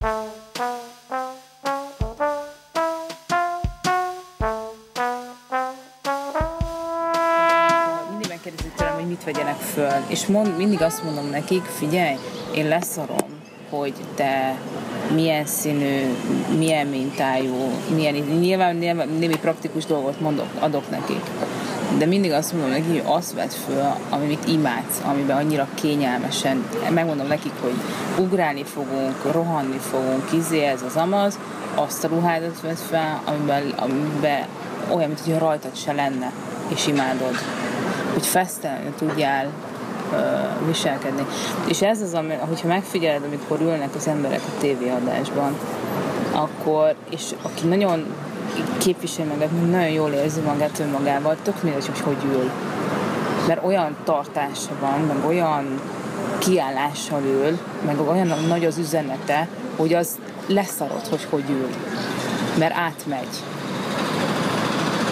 Mindig megkérdezik tőlem, hogy mit vegyenek föl, és mond, mindig azt mondom nekik, figyelj, én leszarom, hogy te milyen színű, milyen mintájú, milyen, nyilván, nyilván némi praktikus dolgot mondok, adok nekik. De mindig azt mondom neki, hogy azt vedd föl, amit imádsz, amiben annyira kényelmesen. Megmondom nekik, hogy ugrálni fogunk, rohanni fogunk, izé ez az amaz, azt a ruhádat vedd fel, amiben, amiben olyan, mint hogy rajtad se lenne, és imádod. Hogy fesztelenül tudjál viselkedni. És ez az, ami, hogyha megfigyeled, amikor ülnek az emberek a tévéadásban, akkor, és aki nagyon képviseli magát, nagyon jól érzi magát önmagával, tök mindegy, hogy hogy ül. Mert olyan tartása van, meg olyan kiállással ül, meg olyan nagy az üzenete, hogy az leszarod, hogy hogy ül. Mert átmegy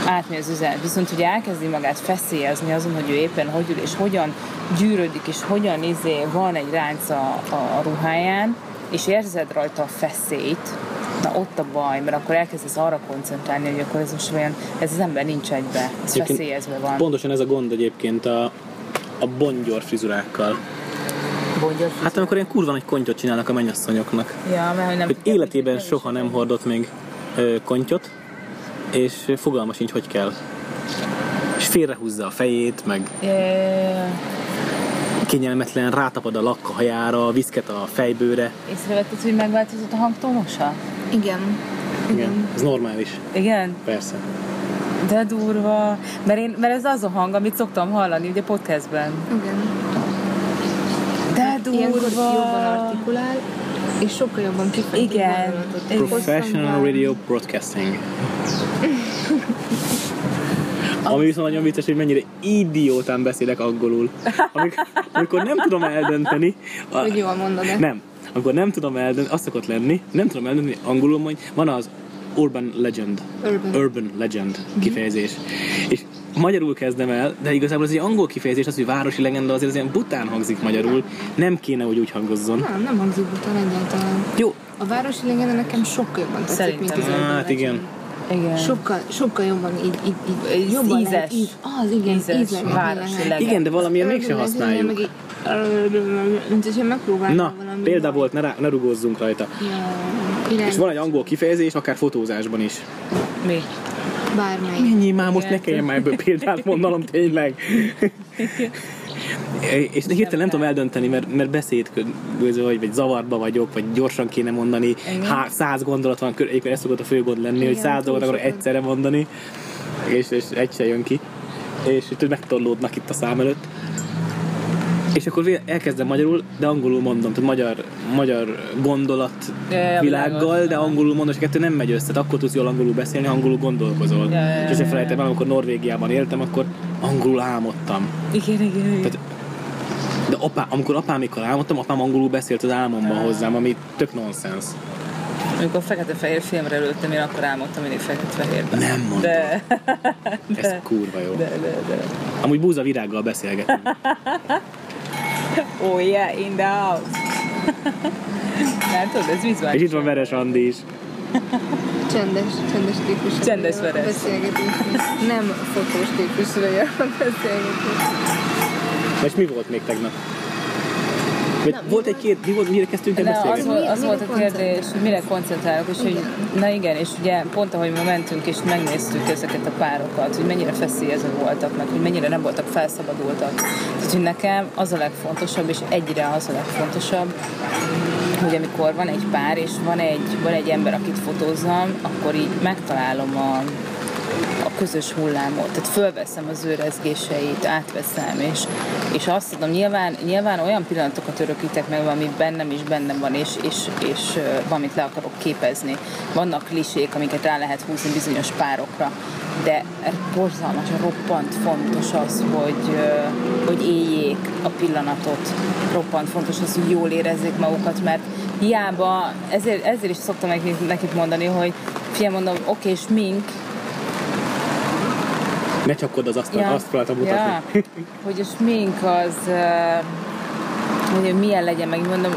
átmegy az üzenet. Viszont ugye elkezdi magát feszélyezni azon, hogy ő éppen hogy ül, és hogyan gyűrődik, és hogyan izé van egy ránc a, a ruháján, és érzed rajta a feszélyt, na ott a baj, mert akkor elkezdesz arra koncentrálni, hogy akkor ez most olyan, ez az ember nincs egybe, ez Egyébként feszélyezve van. Pontosan ez a gond egyébként a, a bongyor frizurákkal. Bongyor Hát amikor ilyen kurva nagy kontyot csinálnak a mennyasszonyoknak. Ja, mert hogy nem Hogy életében soha nem hordott még ö, kontyot, és fogalma sincs, hogy kell. És félrehúzza a fejét, meg Yeah. kényelmetlen rátapad a lakka hajára, viszket a fejbőre. Észrevetted, hogy megváltozott a hangtónusa? Igen. Igen. Ez normális, Igen? persze. De durva. Mert, én, mert ez az a hang, amit szoktam hallani, ugye podcastben. Igen. De Ilyenkor durva. jobban artikulál, és sokkal jobban kifejti Igen. Professional Radio Broadcasting. Ami viszont nagyon vicces, hogy mennyire idiótán beszélek angolul. Amikor, amikor nem tudom eldönteni... Hogy jól mondod-e? nem. Amikor nem tudom eldönteni, az szokott lenni, nem tudom eldönteni angolul, hogy van az urban legend. Urban. Urban legend kifejezés. És magyarul kezdem el, de igazából ez egy angol kifejezés, az, hogy városi legenda azért az ilyen bután hangzik magyarul. Nem kéne, hogy úgy hangozzon. Nem, nem hangzik után egyáltalán. Jó, A városi legenda nekem sokkal jobban tetszik, Szerintem. mint az hát legend. igen. Igen. Sokkal, sokkal jobban így, így, így Ez jobban ízes. lehet így. Az, igen, Ízes, ízleg. városi legend. Igen, de valamilyen Urban mégsem használjuk. meg hogyha megpróbálnám Na, valami példa volt, ne, rá, ne rugózzunk rajta. Ja, És van egy angol kifejezés, akár fotózásban is. Mi? bármelyik. Ennyi már, most ne Igen. kelljen már ebből példát mondanom, tényleg. És hirtelen nem tudom eldönteni, mert, mert beszédköző vagy, vagy zavarba vagyok, vagy gyorsan kéne mondani. Há, száz gondolat van, egyébként ez szokott a fő gond lenni, hogy Igen, száz túl dolgot akarok egyszerre mondani, és, és egy se jön ki. És itt megtorlódnak itt a szám előtt. És akkor elkezdem magyarul, de angolul mondom, tehát magyar, magyar gondolat ja, világgal, de angolul mondom, és a kettő nem megy össze, tehát akkor tudsz jól angolul beszélni, angolul gondolkozol. Ja, ja, és ezért felejtem el, amikor Norvégiában éltem, akkor angolul álmodtam. Igen, igen, igen. Tehát, de apá, amikor apámékkal álmodtam, apám angolul beszélt az álmomban hozzám, ami tök nonsens. Amikor fekete-fehér filmre ültem, én akkor álmodtam mindig fekete-fehérben. Nem mondom. De, Ez kurva jó. de, de, de. Amúgy búza virággal beszélgetünk. Oh yeah, in the house. Látod, ez vizuális. És itt van Veres Andi is. Csendes, csendes típus. Csendes veres. beszélgetés. Nem fotós típus vagyok a beszélgetés. És mi volt még tegnap? Vagy volt egy két, mi volt, mire kezdtünk el De az, volt, az volt a kérdés, hogy mire koncentrálok, és hogy, na igen, és ugye pont ahogy ma mentünk és megnéztük ezeket a párokat, hogy mennyire feszélyezve voltak, meg hogy mennyire nem voltak felszabadultak. Tehát, hogy nekem az a legfontosabb, és egyre az a legfontosabb, hogy amikor van egy pár, és van egy, van egy ember, akit fotózzam, akkor így megtalálom a, a közös hullámot. Tehát fölveszem az ő rezgéseit, átveszem, és, és azt tudom, nyilván, nyilván olyan pillanatokat örökítek meg, ami bennem is bennem van, és, és, és valamit le akarok képezni. Vannak klisék, amiket rá lehet húzni bizonyos párokra, de borzalmas, roppant fontos az, hogy, hogy éljék a pillanatot. Roppant fontos az, hogy jól érezzék magukat, mert hiába, ezért, ezért is szoktam nekik, nekik mondani, hogy fiam, mondom, oké, és mink, Ne csapkod az asztal, azt próbáltam mutatni. Ja, hogy a smink az, uh, hogy milyen legyen, meg mondom,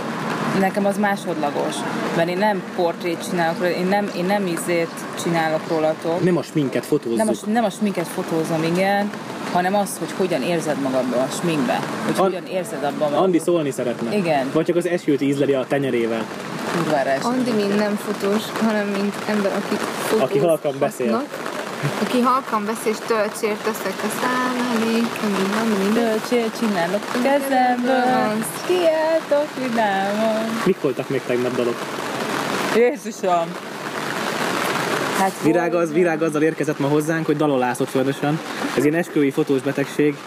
nekem az másodlagos. Mert én nem portrét csinálok róla, én nem, én nem izét csinálok rólatok. Nem a sminket fotózzuk. Nem a, nem a sminket fotózom, igen, hanem az, hogy hogyan érzed magadban a sminkbe. Hogy An- hogyan érzed abban Andi szólni szeretne. Igen. Vagy csak az esőt ízleli a tenyerével. kurvára. Andi mind nem fotós, hanem mint ember, aki fotózhatnak. Aki halkan beszél. Aki halkan beszél, és töltsért teszek a szám elé, ami van, minden. Bölcsél csinálok a kezemből, kiáltok vidámon. Mik voltak még tegnap dalok? Jézusom! Hát Virág, az, virág azzal érkezett ma hozzánk, hogy dalolászott folyamatosan. Ez ilyen esküvői fotós betegség,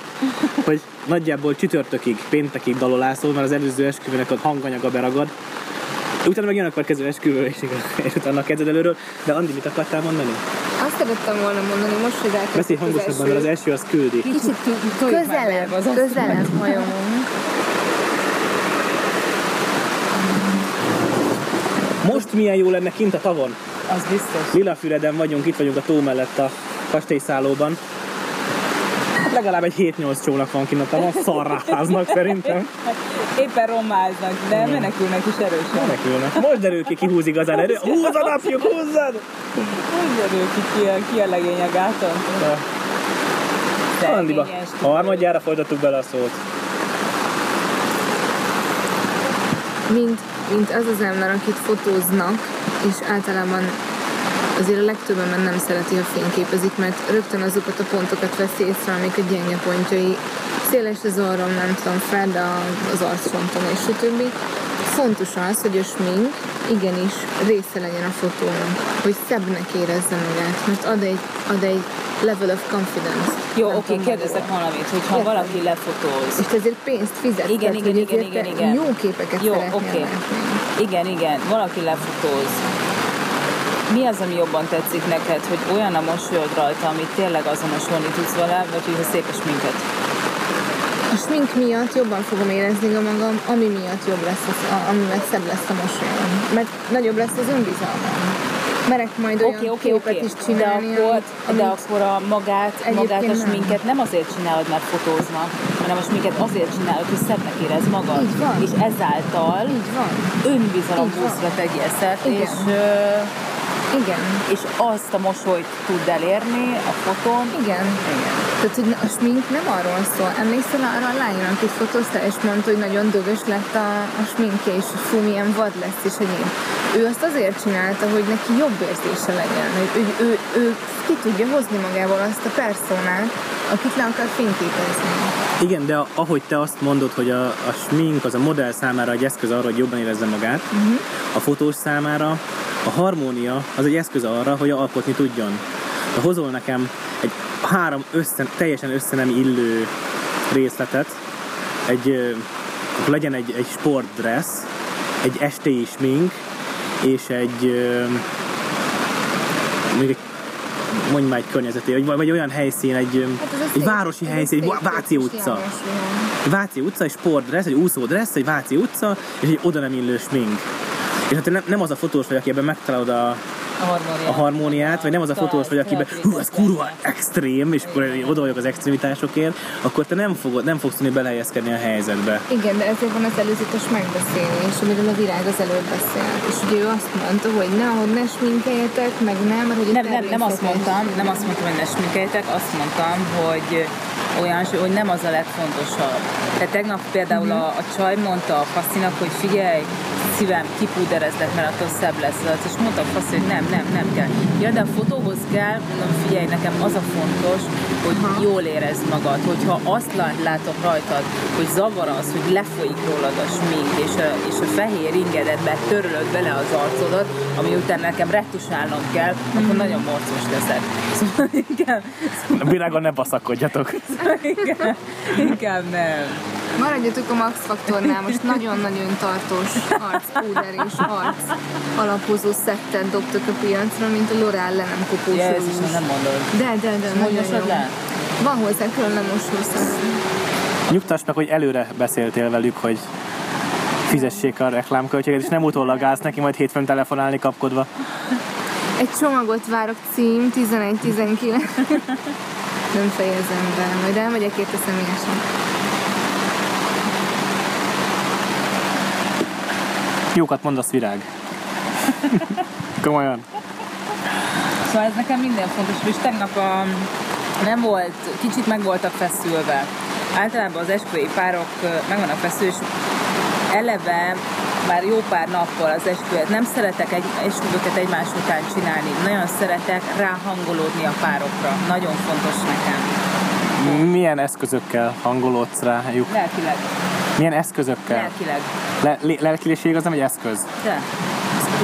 hogy nagyjából csütörtökig, péntekig dalolászol, mert az előző esküvőnek a hanganyaga beragad. Utána meg jön a következő esküvő, és, és utána kezded előről. De Andi, mit akartál mondani? Azt szerettem volna mondani most, hogy rákezdtük Beszélj hangosabban, mert az eső az küldi. Kicsit Közelebb, közelebb hajolunk. Most milyen jó lenne kint a tavon. Az biztos. Lilafüreden vagyunk, itt vagyunk a tó mellett a kastélyszállóban. Legalább egy 7-8 csónak van kint a tavon, szarráznak szerintem. Éppen romáznak, de menekülnek is erősen. Menekülnek. Most derül ki, ki húz igazán erő. Húzzad, apjuk, húzzad! Úgy derül ki, ki a, ki a legény a gáton. Andiba. Harmadjára folytattuk bele a szót. mint, mint az az ember, akit fotóznak, és általában azért a legtöbb ember nem szereti, ha fényképezik, mert rögtön azokat a pontokat veszi észre, amik a gyenge pontjai. Széles az orrom, nem tudom, de az arcfonton és a többi. Fontos az, hogy a smink igenis része legyen a fotónak, hogy szebbnek érezze magát, mert ad egy, ad egy level of confidence. Jó, Nem oké, tudom kérdezek valamit, hogyha Értem. valaki lefotóz. És ezért pénzt fizetsz, Igen, tehát, igen, hogy igen, igen, igen. jó képeket Jó, szeretnél oké. látni. Igen, igen, valaki lefotóz. Mi az, ami jobban tetszik neked, hogy olyan a mosolyod rajta, amit tényleg azonosulni tudsz vele, vagy hogy a szép a sminket? A smink miatt jobban fogom érezni a magam, ami miatt jobb lesz, az, a, amivel szebb lesz a mosolyom. Mert nagyobb lesz az önbizalmam. Merek majd olyan oké, képet oké. is De csinálni, akkor, amit, de akkor a magát, magát a nem. sminket nem azért csinálod, mert fotóznak, hanem a sminket azért csinálod, hogy szebbnek érez magad. Így van. És ezáltal így van. önbizalom buszra tegyél szert, és, ö, Igen. és azt a mosolyt tud elérni a fotón. Igen. Igen. Tehát, hogy a smink nem arról szól. Emlékszel arra a lányra, akit fotóztál, és mondta, hogy nagyon dögös lett a, a sminkje, és hogy fú, milyen vad lesz, és hogy én. Ő azt azért csinálta, hogy neki jobb érzése legyen, hogy ő, ő, ő, ő ki tudja hozni magából azt a personát, akit le akar fényképezni. Igen, de ahogy te azt mondod, hogy a, a smink az a modell számára egy eszköz arra, hogy jobban érezze magát, uh-huh. a fotós számára a harmónia az egy eszköz arra, hogy alkotni tudjon. Ha hozol nekem egy három össze, teljesen össze nem illő részletet, egy, legyen egy, egy sportdress, egy estéi smink, és egy egy mondj már egy környezeti, vagy, vagy olyan helyszín, egy, Hát egy városi helyszín, egy Váci utca. Váci utca, egy sportdress, egy úszódress, egy Váci utca, és egy oda nem illő smink. És hát te nem, nem az a fotós vagy, aki ebben megtalálod a, A harmóniát. a harmóniát, vagy nem az a fotós vagy, akiben hú, ez kurva extrém, és akkor oda vagyok az extremitásokért, akkor te nem, fogod, nem fogsz tudni belehelyezkedni a helyzetbe. Igen, de ezért van az előzetes megbeszélés, amiről a virág az előbb beszélt. És ugye ő azt mondta, hogy ne, hogy ne sminkeljetek, meg nem, mert hogy Nem, nem, nem azt mondtam, nem azt mondtam, hogy ne sminkeljetek, azt mondtam, hogy olyan, hogy nem az a legfontosabb. Tehát tegnap például a, a csaj mondta a faszinak, hogy figyelj, szívem, kipúderezlek, mert attól szebb lesz az. És mondta a faszi, hogy nem, nem, nem kell. Ja, de a fotóhoz kell, mondom, figyelj, nekem az a fontos, hogy Aha. jól érezd magad. Hogyha azt lát, látok rajtad, hogy zavar az, hogy lefolyik rólad a smink, és a, és a fehér ingedetbe törölöd bele az arcodat, ami után nekem retusálnom kell, akkor nagyon morcos leszek. Szóval inkább, A virágon ne baszakodjatok. inkább, inkább nem. Maradjatok a Max Faktornál, most nagyon-nagyon tartós arcpúder és arc alapozó szettet dobtak a piacra, mint a L'Oreal le nem kopós Jézus, rúzs. nem mondod. De, de, de, Hogy nagyon jó. le? Van hozzá külön lemosószer. Nyugtass meg, hogy előre beszéltél velük, hogy fizessék a reklámköltséget, és nem utólag állsz neki majd hétfőn telefonálni kapkodva. Egy csomagot várok cím, 11-19. Nem fejezem be, majd elmegyek érte személyesen. Jókat mondasz, virág. Komolyan. Szóval ez nekem minden fontos, és tegnap a, nem volt, kicsit meg voltak feszülve. Általában az esküvői párok ö, meg vannak feszülve, és eleve már jó pár nappal az esküvőt. Nem szeretek egy, esküvőket egymás után csinálni. Nagyon szeretek ráhangolódni a párokra. Nagyon fontos nekem. Milyen eszközökkel hangolódsz rájuk? Lelkileg. Milyen eszközökkel? Lelkileg. Le, le, lelkiliség az nem egy eszköz. De.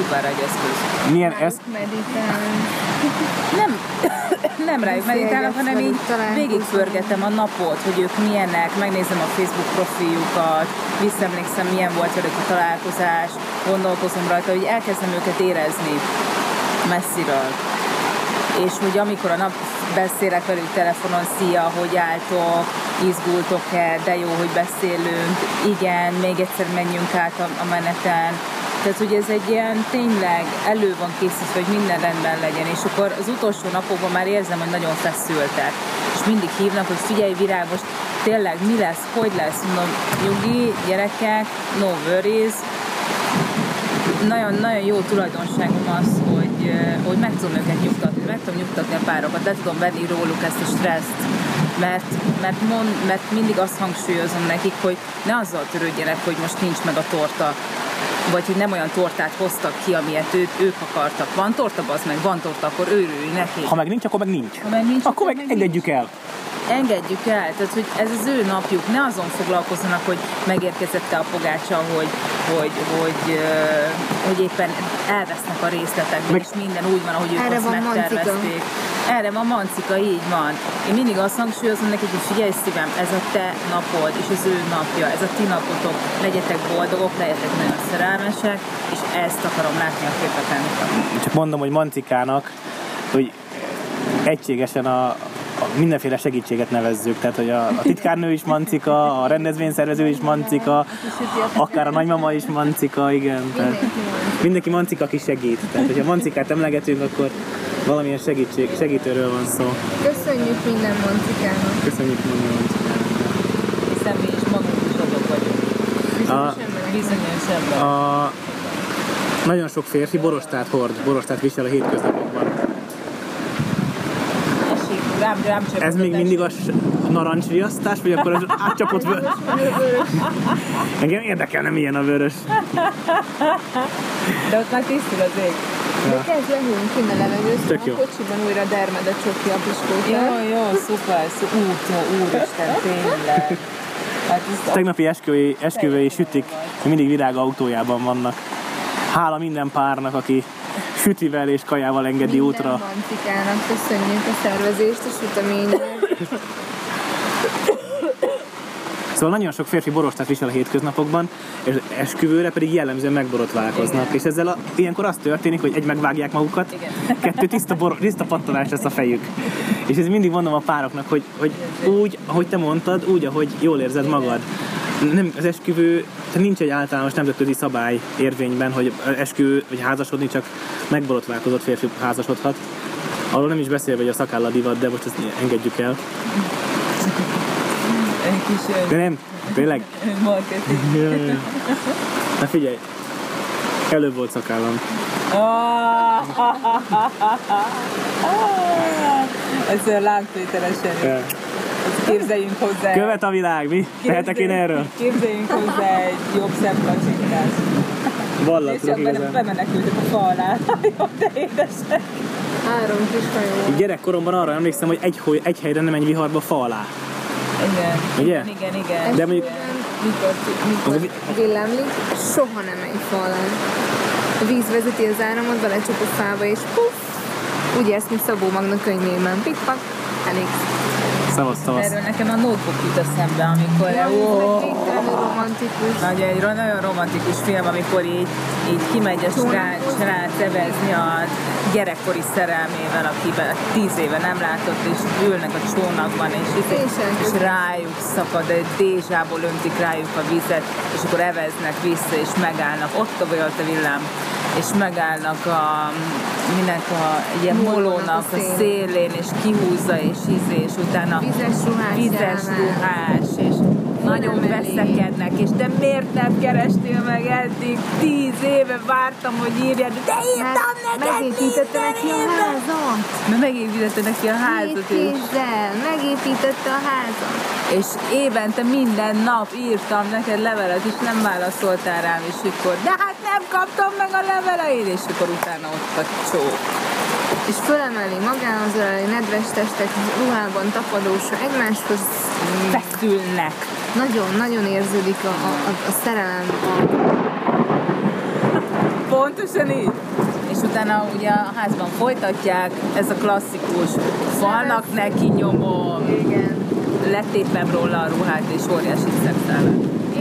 Ez kurvára egy eszköz. Milyen esz... Meditálunk. Nem, nem rájuk meditálok, hanem így végigpörgetem a napot, hogy ők milyenek, megnézem a Facebook profiljukat, visszaemlékszem, milyen volt velük a találkozás, gondolkozom rajta, hogy elkezdem őket érezni messziről. És hogy amikor a nap beszélek velük telefonon, szia, hogy álltok, izgultok-e, de jó, hogy beszélünk, igen, még egyszer menjünk át a, a meneten. Tehát, hogy ez egy ilyen tényleg elő van készítve, hogy minden rendben legyen, és akkor az utolsó napokban már érzem, hogy nagyon feszültek. És mindig hívnak, hogy figyelj, virág, most tényleg mi lesz, hogy lesz, mondom, nyugi, gyerekek, no worries, nagyon, nagyon jó tulajdonságom az, hogy, hogy meg tudom őket nyugtatni, meg tudom nyugtatni a párokat, le tudom venni róluk ezt a stresszt, mert, mert, mond, mert mindig azt hangsúlyozom nekik, hogy ne azzal törődjenek, hogy most nincs meg a torta, vagy hogy nem olyan tortát hoztak ki, amilyet ő, ők akartak. Van torta, az meg, van torta, akkor őrülj neki. Ha meg nincs, akkor meg nincs. Ha meg nincs, akkor akkor meg meg engedjük el. engedjük el, tehát hogy ez az ő napjuk, ne azon foglalkozzanak, hogy megérkezette a pogácsa, hogy, hogy, hogy, hogy éppen elvesznek a részletekben, Meg- és minden úgy van, ahogy ők Erre azt van megtervezték. Erre van mancika, így van. Én mindig azt hangsúlyozom nekik, hogy figyelj szívem, ez a te napod, és az ő napja, ez a ti napotok, legyetek boldogok, legyetek nagyon szerelmesek, és ezt akarom látni a képeken. Csak mondom, hogy Mancikának, hogy egységesen a, a mindenféle segítséget nevezzük. Tehát, hogy a, a titkárnő is mancika, a rendezvényszervező is mancika, akár a nagymama is mancika, igen. Tehát mindenki mancika, aki segít. Tehát, hogyha mancikát emlegetünk, akkor valamilyen segítség, segítőről van szó. Köszönjük minden Moncikának. Köszönjük minden mancikának. Hiszen mi is magunk is azok vagyunk. A, Bizonyos ember. a, nagyon sok férfi borostát hord, borostát visel a hétköznapokban. Rám, rám Ez még mindig a narancsriasztás, vagy akkor az átcsapott vörös? Engem érdekelne, milyen a vörös. De ott már tisztul az ég. De kezd a levegőt, Tök a jó. kocsiban újra dermedett csoki a piskóta. Jó, jó, szuper, szuper. Ú, úristen, tényleg. Hát ez Tegnapi esküvői, esküvői sütik mindig virág autójában vannak. Hála minden párnak, aki sütivel és kajával engedi Minden útra. Moncikának köszönjük a szervezést, a süteményet. Szóval nagyon sok férfi borostát visel a hétköznapokban, és esküvőre pedig jellemzően megborotválkoznak. Igen. És ezzel a, ilyenkor az történik, hogy egy megvágják magukat, Igen. kettő tiszta, bor, tiszta pattanás lesz a fejük. És ez mindig mondom a pároknak, hogy, hogy úgy, ahogy te mondtad, úgy, ahogy jól érzed magad. Nem, az esküvő, tehát nincs egy általános nemzetközi szabály érvényben, hogy esküvő vagy házasodni csak megborotválkozott férfi házasodhat. Arról nem is beszélve, hogy a szakálla divat, de most ezt engedjük el. Egy kis De nem, tényleg. marketing. Ja, ja. Na figyelj, előbb volt szakállam. Ah! Ez. Ja. Ezt Képzeljünk hozzá. Követ a világ, mi? Tehetek én erről? Képzeljünk hozzá egy jobb szemkacsintást. Bele, igazán. bemenekültek a fa alá. Jó, de édesek. Három kis hajó. Gyerekkoromban arra emlékszem, hogy egy, hogy egy helyre nem menj viharba fa alá. Igen. Ugye? Igen, igen. De mondjuk- Mikor, mikor villámlik, soha nem megy fa alá. A víz vezeti az áramot, belecsap a fába, és puff! Úgy érsz, mint Szabó Magna könyvében. Pikpak, elég. Szavasz. Erről nekem a notebook jut eszembe, amikor... Ja, romantikus. Nagy, egy nagyon romantikus film, amikor így, így kimegy a srác, srác evezni a gyerekkori szerelmével, akivel tíz éve nem látott, és ülnek a csónakban, és, és, És és rájuk szakad, egy dézsából öntik rájuk a vizet, és akkor eveznek vissza, és megállnak, ott a volt a villám, és megállnak a, minek a ilyen Mólónak molónak a a szélén. szélén, és kihúzza, és izé, és utána Vizes ruhás vizes ruhás, és nagyon veszekednek, és te miért nem kerestél meg eddig? Tíz éve vártam, hogy írjad, de írtam Mert neked megépítette neki a házat. Mert megépítette neki a házat, Két kézzel megépítette a házat. és évente minden nap írtam neked levelet, és nem válaszoltál rám, és akkor, de hát nem kaptam meg a leveleid, és akkor utána ott a csók. És fölemeli magához öleli nedves testek ruhában tapadósra egymáshoz. Feszülnek. Nagyon, nagyon érződik a, a, a, szerelem. A, Pontosan így. És utána ugye a házban folytatják, ez a klasszikus falnak neki nyomom, igen. letépem róla a ruhát, és óriási szexelek.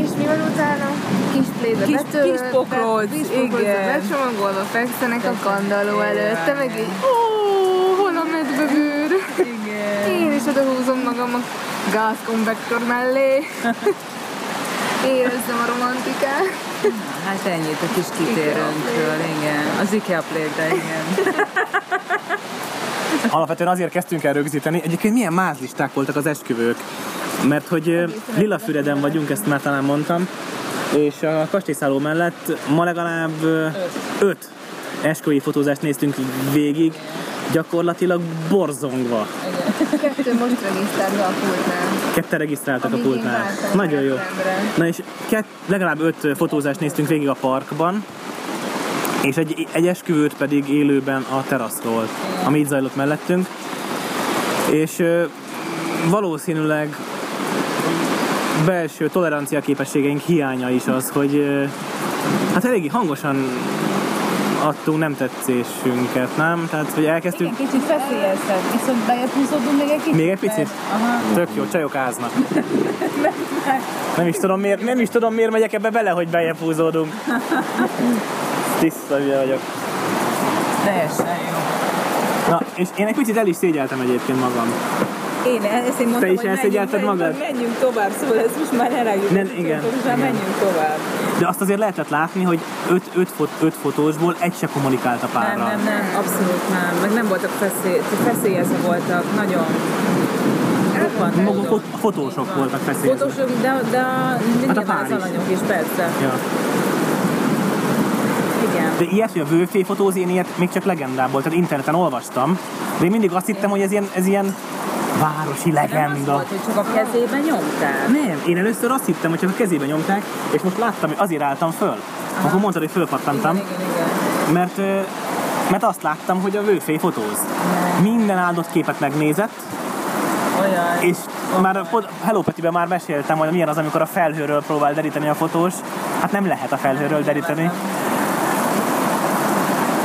És mi van utána? Kis plébe Kis- betöltve, kis pokróc, kis pokrócba igen. becsomagolva fekszenek a kandalló előtt. Te meg így, ó, hol a medvebőr? Igen. Én is oda húzom magam a gázkonvektor mellé. Érezzem a romantikát. Hát ennyit a kis kitérőnkről, igen. Az IKEA pléte, igen. Alapvetően azért kezdtünk el rögzíteni. Egyébként milyen mázlisták voltak az esküvők. Mert hogy Lilafüreden vagyunk, ezt már talán mondtam, és a kastélyszálló mellett ma legalább öt esküvői fotózást néztünk végig, gyakorlatilag borzongva. Kettő most regisztrálva a pultnál. Ketten regisztráltak a Amíg pultnál. Nagyon jó. Na és kett, legalább öt fotózást néztünk végig a parkban, és egy, egy esküvőt pedig élőben a teraszról, ami itt zajlott mellettünk. És ö, valószínűleg belső tolerancia képességeink hiánya is az, hogy ö, hát eléggé hangosan adtunk nem tetszésünket, nem? Tehát, hogy elkezdtük... Igen, kicsit feszélyezhet, viszont húzódunk még egy kicsit. Még egy picit? Aha. Tök jó, csajok áznak. Nem is tudom miért, nem is tudom miért megyek ebbe bele, hogy bejebb húzódunk. Tiszta hülye vagyok. Teljesen jó. Na, és én egy picit el is szégyeltem egyébként magam. Én ezt én mondtam, Te is elszégyelted magad? menjünk tovább, szóval ez most már elegünk. Nem, igen, Most már menjünk tovább. De azt azért lehetett látni, hogy öt, öt, fot, öt fotósból egy se kommunikált a Nem, párral. nem, nem, abszolút nem. Meg nem voltak feszély, feszélyezve voltak, nagyon. Roppant Maguk a fotósok voltak feszélyezve. Fotósok, de, de, Hát a pár az alanyok is, persze. Ja. Igen. De ilyet, hogy a vőfé fotóz, én ilyet még csak legendából, tehát interneten olvastam, de én mindig azt hittem, hogy ez ilyen, ez ilyen városi Nem legenda. volt, hogy csak a kezében nyomtál. Nem, én először azt hittem, hogy csak a kezébe nyomták, és most láttam, hogy azért álltam föl. Akkor mondtad, hogy fölpattantam, Igen, igen, igen. mert, mert azt láttam, hogy a vőfé fotóz. Minden áldott képet megnézett, Olyan. és már a Hello Petiben már meséltem, hogy milyen az, amikor a felhőről próbál deríteni a fotós. Hát nem lehet a felhőről deríteni.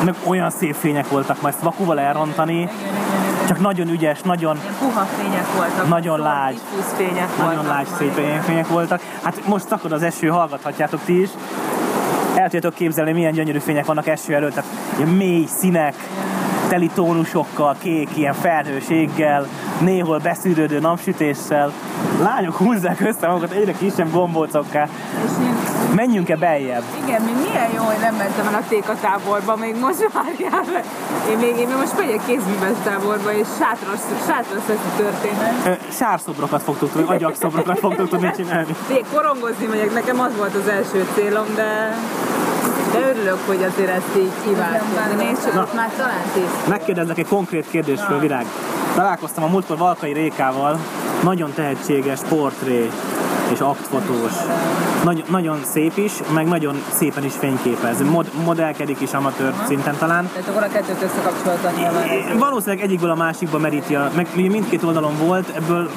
Meg olyan szép fények voltak, majd vakuval elrontani. Csak nagyon ügyes, nagyon, Ilyen puha fények voltak. Nagyon szóval lágy. fények nagyon voltak. lágy szép fények voltak. Hát most szakad az eső, hallgathatjátok ti is. El tudjátok képzelni, milyen gyönyörű fények vannak eső előtt, tehát ilyen mély színek, teli tónusokkal, kék, ilyen felhőséggel, néhol beszűrődő napsütéssel. Lányok húzzák össze magukat egyre kisebb gombócokká. És én, Menjünk-e beljebb? igen, még milyen jó, hogy nem mentem el a téka táborba, még most várjál. Én még, én még most megyek kézműves táborba, és sátras, sátras lesz a történet. Sárszobrokat fogtok tudni, agyakszobrokat fogtok tudni csinálni. Én korongozni megyek, nekem az volt az első célom, de de örülök, hogy azért ezt így kívántam. De nézd csak, Na. már talán tíz. Megkérdezlek egy konkrét kérdésről, Virág. Találkoztam a múltkor Valkai Rékával, nagyon tehetséges portré és aktfotós. Nagy, nagyon szép is, meg nagyon szépen is fényképez. Mod, modellkedik is amatőr szinten talán. Tehát akkor a kettőt összekapcsoltan nyilván. Valószínűleg egyikből a másikba meríti, a, meg mindkét oldalon volt, ebből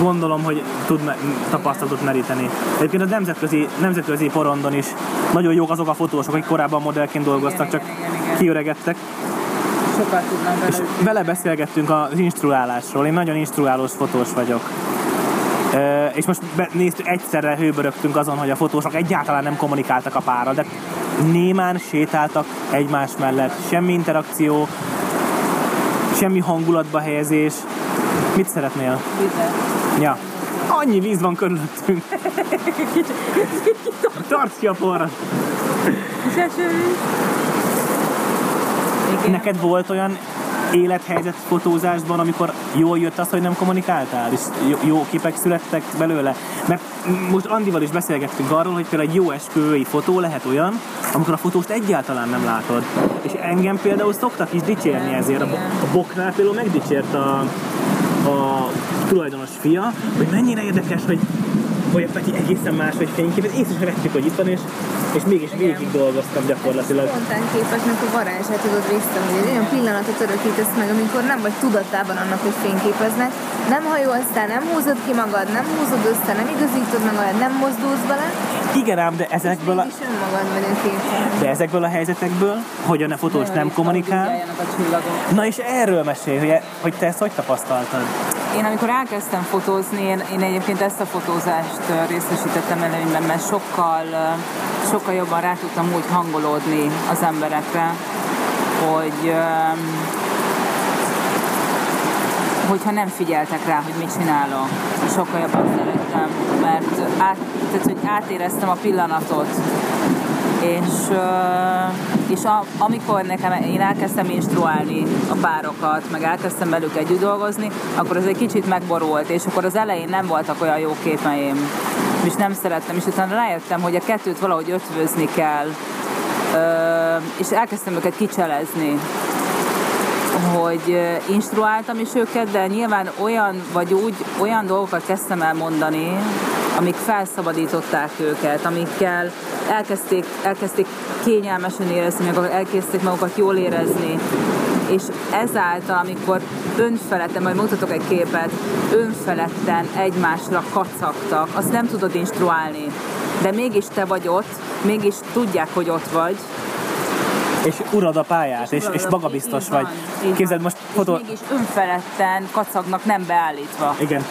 gondolom, hogy tud me- tapasztalatot meríteni. Egyébként a nemzetközi, nemzetközi porondon is nagyon jók azok a fotósok, akik korábban modellként dolgoztak, Igen, csak igen, igen, igen. kiöregettek. Sokat tudnám És vele. vele beszélgettünk az instruálásról. Én nagyon instruálós fotós vagyok. És most néztük, egyszerre hőbörögtünk azon, hogy a fotósok egyáltalán nem kommunikáltak a párral, de némán sétáltak egymás mellett. Semmi interakció, semmi hangulatba helyezés. Mit szeretnél? Vizet. Ja. Annyi víz van körülöttünk. Tarts ki a. Igen. Neked volt olyan élethelyzet fotózásban, amikor jól jött az, hogy nem kommunikáltál, és jó, képek születtek belőle? Mert most Andival is beszélgettünk arról, hogy például egy jó esküvői fotó lehet olyan, amikor a fotóst egyáltalán nem látod. És engem például szoktak is dicsérni ezért. A, a Boknál például megdicsért a, a tulajdonos fia, hogy mennyire érdekes, hogy hogy a Peti egészen más, hogy fényképet, észre sem vettük, hogy itt van, és, és mégis végig dolgoztam gyakorlatilag. Spontán képeknek a varázsát tudod visszahozni. Egy olyan pillanatot örökítesz meg, amikor nem vagy tudatában annak, hogy fényképeznek, nem hajolsz nem húzod ki magad, nem húzod össze, nem igazítod meg olyan, nem mozdulsz bele. Igen ám, de ezekből a... a. De ezekből a helyzetekből, hogy a ne fotós nem kommunikál. Na és erről mesélj, hogy, hogy te ezt hogy tapasztaltad? Én amikor elkezdtem fotózni, én, én egyébként ezt a fotózást részesítettem előnyben, mert sokkal, sokkal jobban rá tudtam úgy hangolódni az emberekre, hogy hogyha nem figyeltek rá, hogy mit csinálok. Sokkal jobban szerettem, mert át, tehát, hogy átéreztem a pillanatot, és, és a, amikor nekem én elkezdtem instruálni a párokat, meg elkezdtem velük együtt dolgozni, akkor ez egy kicsit megborult, és akkor az elején nem voltak olyan jó képeim, és nem szerettem, és utána rájöttem, hogy a kettőt valahogy ötvözni kell, és elkezdtem őket kicselezni, hogy instruáltam is őket, de nyilván olyan, vagy úgy, olyan dolgokat kezdtem el mondani, amik felszabadították őket, amikkel elkezdték, elkezdték kényelmesen érezni, meg elkezdték magukat jól érezni. És ezáltal, amikor önfeledten, majd mutatok egy képet, önfeledten egymásra kacagtak, azt nem tudod instruálni. De mégis te vagy ott, mégis tudják, hogy ott vagy, és urad a pályát, és, és, és magabiztos vagy. Képzeld most fotó... És mégis önfeledten kacagnak nem beállítva. Igen.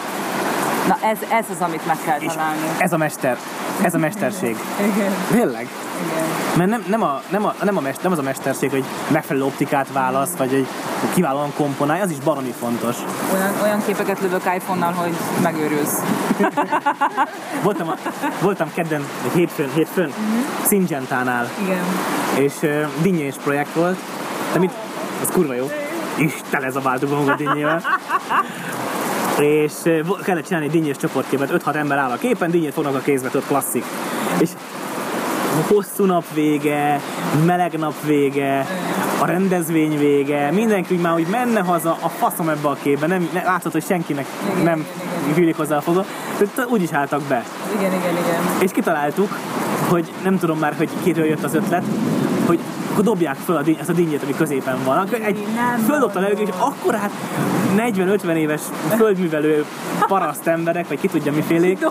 Na ez, ez az, amit meg kell találni. Ez a mester. Ez a mesterség. Igen. Tényleg? Igen. Mert nem, nem, a, nem, a, nem, a mester, nem az a mesterség, hogy megfelelő optikát válasz, vagy hogy kiválóan komponálj, az is baromi fontos. Olyan, olyan képeket lövök iPhone-nal, hogy megőrülsz. voltam, a, voltam kedden, egy hétfőn, hétfőn uh-huh. Syngentánál. Igen. És uh, dinnyés projekt volt, de mit, az kurva jó. És tele zabáltuk magunkat dinnyével és kellett csinálni egy dinnyés csoportképet, 5-6 ember áll a képen, dinnyét fognak a kézbe, ott klasszik. És hosszú nap vége, meleg nap vége, a rendezvény vége, mindenki úgy már úgy menne haza, a faszom ebbe a képbe, nem, nem látszott, hogy senkinek igen, nem hűlik hozzá a foga, úgy is álltak be. Igen, igen, igen. És kitaláltuk, hogy nem tudom már, hogy kiről jött az ötlet, hogy akkor dobják föl a díny, ezt a dinnyét, ami középen van. Akkor egy földobta levegő, és akkor hát 40-50 éves földművelő paraszt emberek, vagy ki tudja mifélék,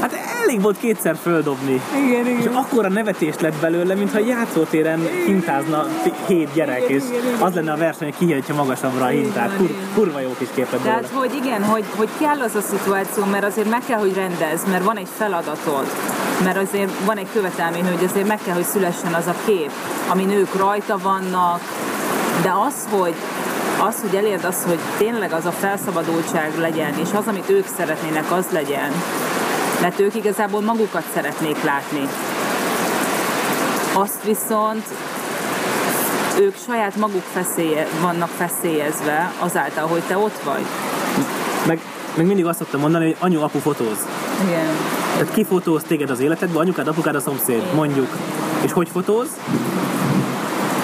hát elég volt kétszer földobni. Igen, igen. És akkor a nevetés lett belőle, mintha játszótéren hintázna hét gyerek, igen, és igen, igen. az lenne a verseny, hogy kihagyja magasabbra a hintát. Kur, kurva jó kis képet Tehát, hogy igen, hogy, hogy kell az a szituáció, mert azért meg kell, hogy rendez, mert van egy feladatod, mert azért van egy követelmény, hogy azért meg kell, hogy szülessen az a kép, ami nők rajta vannak, de az, hogy az, hogy elérd az, hogy tényleg az a felszabadultság legyen, és az, amit ők szeretnének, az legyen, mert ők igazából magukat szeretnék látni. Azt viszont ők saját maguk feszélye, vannak feszélyezve azáltal, hogy te ott vagy. Meg, meg mindig azt szoktam mondani, hogy anyu, apu fotóz. Igen. Tehát ki fotóz téged az életedben, anyukád, apukád, a szomszéd, mondjuk. És hogy fotóz?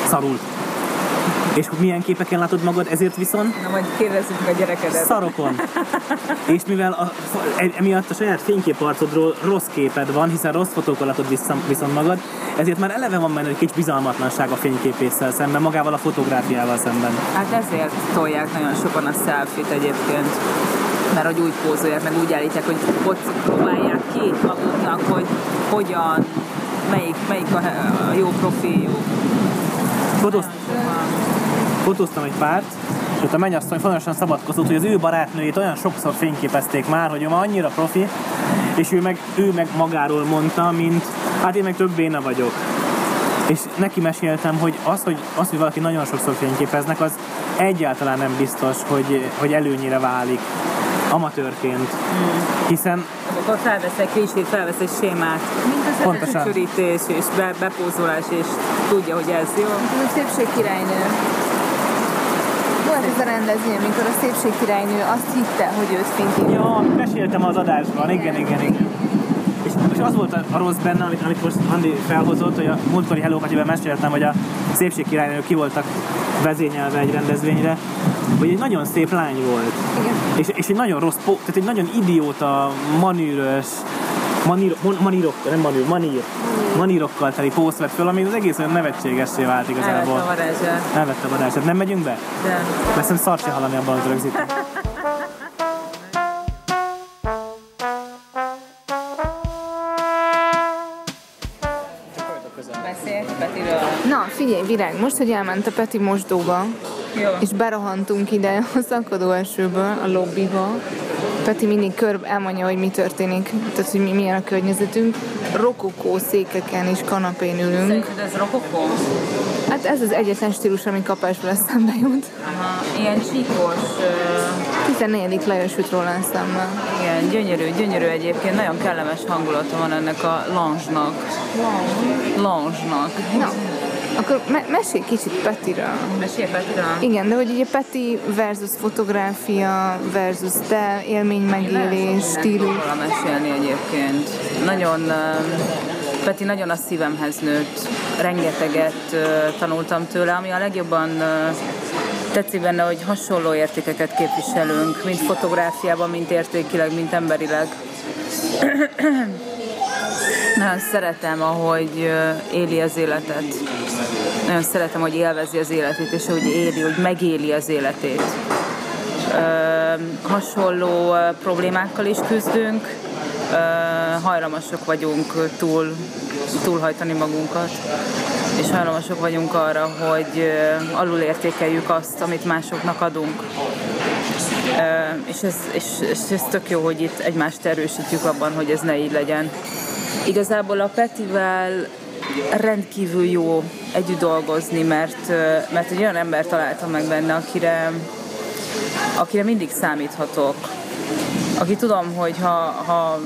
Szarul. És milyen képeken látod magad ezért viszont? Na majd kérdezzük a gyerekedet. Szarokon. és mivel a, emiatt a saját fényképarcodról rossz képed van, hiszen rossz fotókkal látod viszont magad, ezért már eleve van benne egy kicsi bizalmatlanság a fényképéssel szemben, magával a fotográfiával szemben. Hát ezért tolják nagyon sokan a selfie egyébként mert hogy úgy pózolják, meg úgy állítják, hogy ott próbálják ki maguknak, hogy hogyan, melyik, melyik a, a jó profiljuk. Fotóz, fotóztam egy párt, és ott a mennyasszony fontosan szabadkozott, hogy az ő barátnőjét olyan sokszor fényképezték már, hogy ő már annyira profi, és ő meg, ő meg magáról mondta, mint hát én meg több béna vagyok. És neki meséltem, hogy az, hogy, az, hogy valaki nagyon sokszor fényképeznek, az egyáltalán nem biztos, hogy, hogy előnyire válik amatőrként. Mm. Hiszen... Akkor felvesz egy klisét, felvesz egy sémát. Mint az Csörítés és be, bepózolás, és tudja, hogy ez jó. Mint a szépség királynő. Volt ez a rendezvény, amikor a szépségkirálynő azt hitte, hogy őt finti. Ja, meséltem az adásban, igen, igen, igen. És, és az volt a, a rossz benne, amit, amit most Andi felhozott, hogy a múltkori Hello Katiben meséltem, hogy a szépségkirálynők ki voltak vezényelve egy rendezvényre, hogy egy nagyon szép lány volt. Igen. És, és egy nagyon rossz, tehát egy nagyon idióta, manűrös, manír, mon, manírok, nem manűr, manír, manírokkal teli pószt vett föl, ami az egész olyan nevetségessé vált Elvette a igazából. varázsát. Elvette a varázsát. Nem megyünk be? De Mert szerintem szart se hallani abban, beszélj Petiről. Na, figyelj, Virág, most, hogy elment a Peti mosdóba, Jó. és berohantunk ide a szakadó esőből, a lobbiba. Peti mindig kör elmondja, hogy mi történik, tehát hogy mi, milyen a környezetünk. Rokokó székeken és kanapén ülünk. Szerinted ez rokokó? Hát ez az egyetlen stílus, ami kapásból eszembe jut. Aha, ilyen csíkos, ö, 14. Lajos jut róla eszembe. igen, gyönyörű, gyönyörű egyébként, nagyon kellemes hangulata van ennek a lounge-nak. Lounge-nak. Na, akkor me- mesélj kicsit Petiről. Mesélj Petiről. Igen, de hogy ugye Peti versus fotográfia versus te, élménymegélés, stílus. róla mesélni egyébként. Nagyon, Peti nagyon a szívemhez nőtt. Rengeteget tanultam tőle, ami a legjobban tetszik benne, hogy hasonló értékeket képviselünk, mind fotográfiában, mind értékileg, mind emberileg. Nagyon szeretem, ahogy éli az életet. Nagyon szeretem, hogy élvezi az életét, és hogy éli, hogy megéli az életét. Hasonló problémákkal is küzdünk, ö, hajlamosak vagyunk túl, túlhajtani magunkat, és hajlamosak vagyunk arra, hogy alulértékeljük azt, amit másoknak adunk. És, ez, és, és ez tök jó, hogy itt egymást erősítjük abban, hogy ez ne így legyen. Igazából a Petivel rendkívül jó együtt dolgozni, mert, mert egy olyan ember találtam meg benne, akire, akire mindig számíthatok. Aki tudom, hogy ha, ha,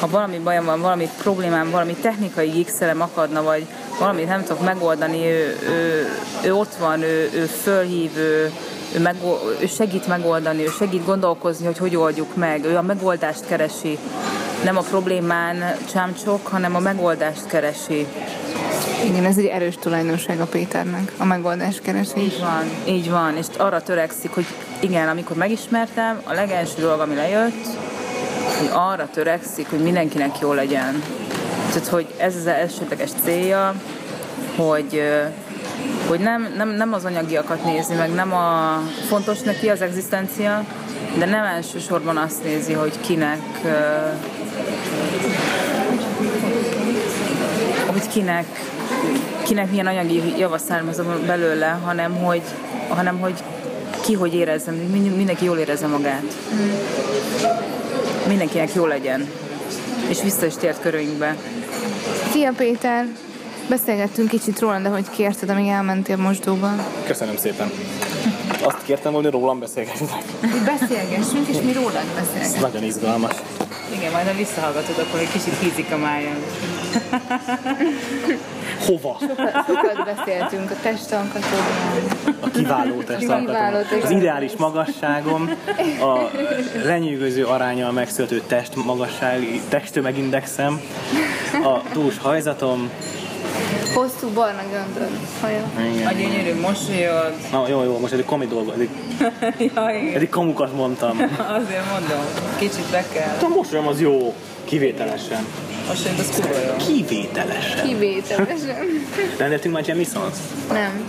ha valami bajom van, valami problémám, valami technikai gigszerem akadna, vagy valamit nem tudok megoldani, ő, ő, ő ott van, ő, ő fölhív, ő, ő, meg, ő segít megoldani, ő segít gondolkozni, hogy hogy oldjuk meg, ő a megoldást keresi. Nem a problémán csámcsok, hanem a megoldást keresi. Igen, ez egy erős tulajdonság a Péternek, a megoldás keresés. Így van, így van, és arra törekszik, hogy igen, amikor megismertem, a legelső dolog, ami lejött, hogy arra törekszik, hogy mindenkinek jó legyen. Tehát, hogy ez az elsődleges célja, hogy, hogy nem, nem, nem az anyagiakat nézi, meg nem a fontos neki az egzisztencia, de nem elsősorban azt nézi, hogy kinek hogy kinek, kinek milyen anyagi java származom belőle, hanem hogy, hanem hogy ki hogy érezze, mind- mindenki jól érezze magát. Mindenkinek jó legyen. És vissza is tért körünkbe. Szia Péter! Beszélgettünk kicsit róla, de hogy kérted, amíg elmentél mosdóba. Köszönöm szépen. Azt kértem volna, hogy rólam beszélgessetek. Hogy beszélgessünk, és mi rólad beszélgessünk. Ez nagyon izgalmas. Igen, majd ha visszahallgatod, akkor egy kicsit hízik a májam. Hova? Sokat beszéltünk a testalkatodról. A kiváló Kiváló testalkatom. test. Az ideális magasságom, a lenyűgöző aránya a megszülető test magasság, testtömegindexem, a dús hajzatom. Hosszú barna göndör. Haja. A gyönyörű mosolyod. Na, jó, jó, most eddig komi dolgo, eddig, ja, igen. eddig kamukat mondtam. Azért mondom, kicsit be kell. A mosolyom az jó, kivételesen. Mosolyod az kurva jó. Kivételesen. Kivételesen. Rendeltünk már Jamie Sons? Nem,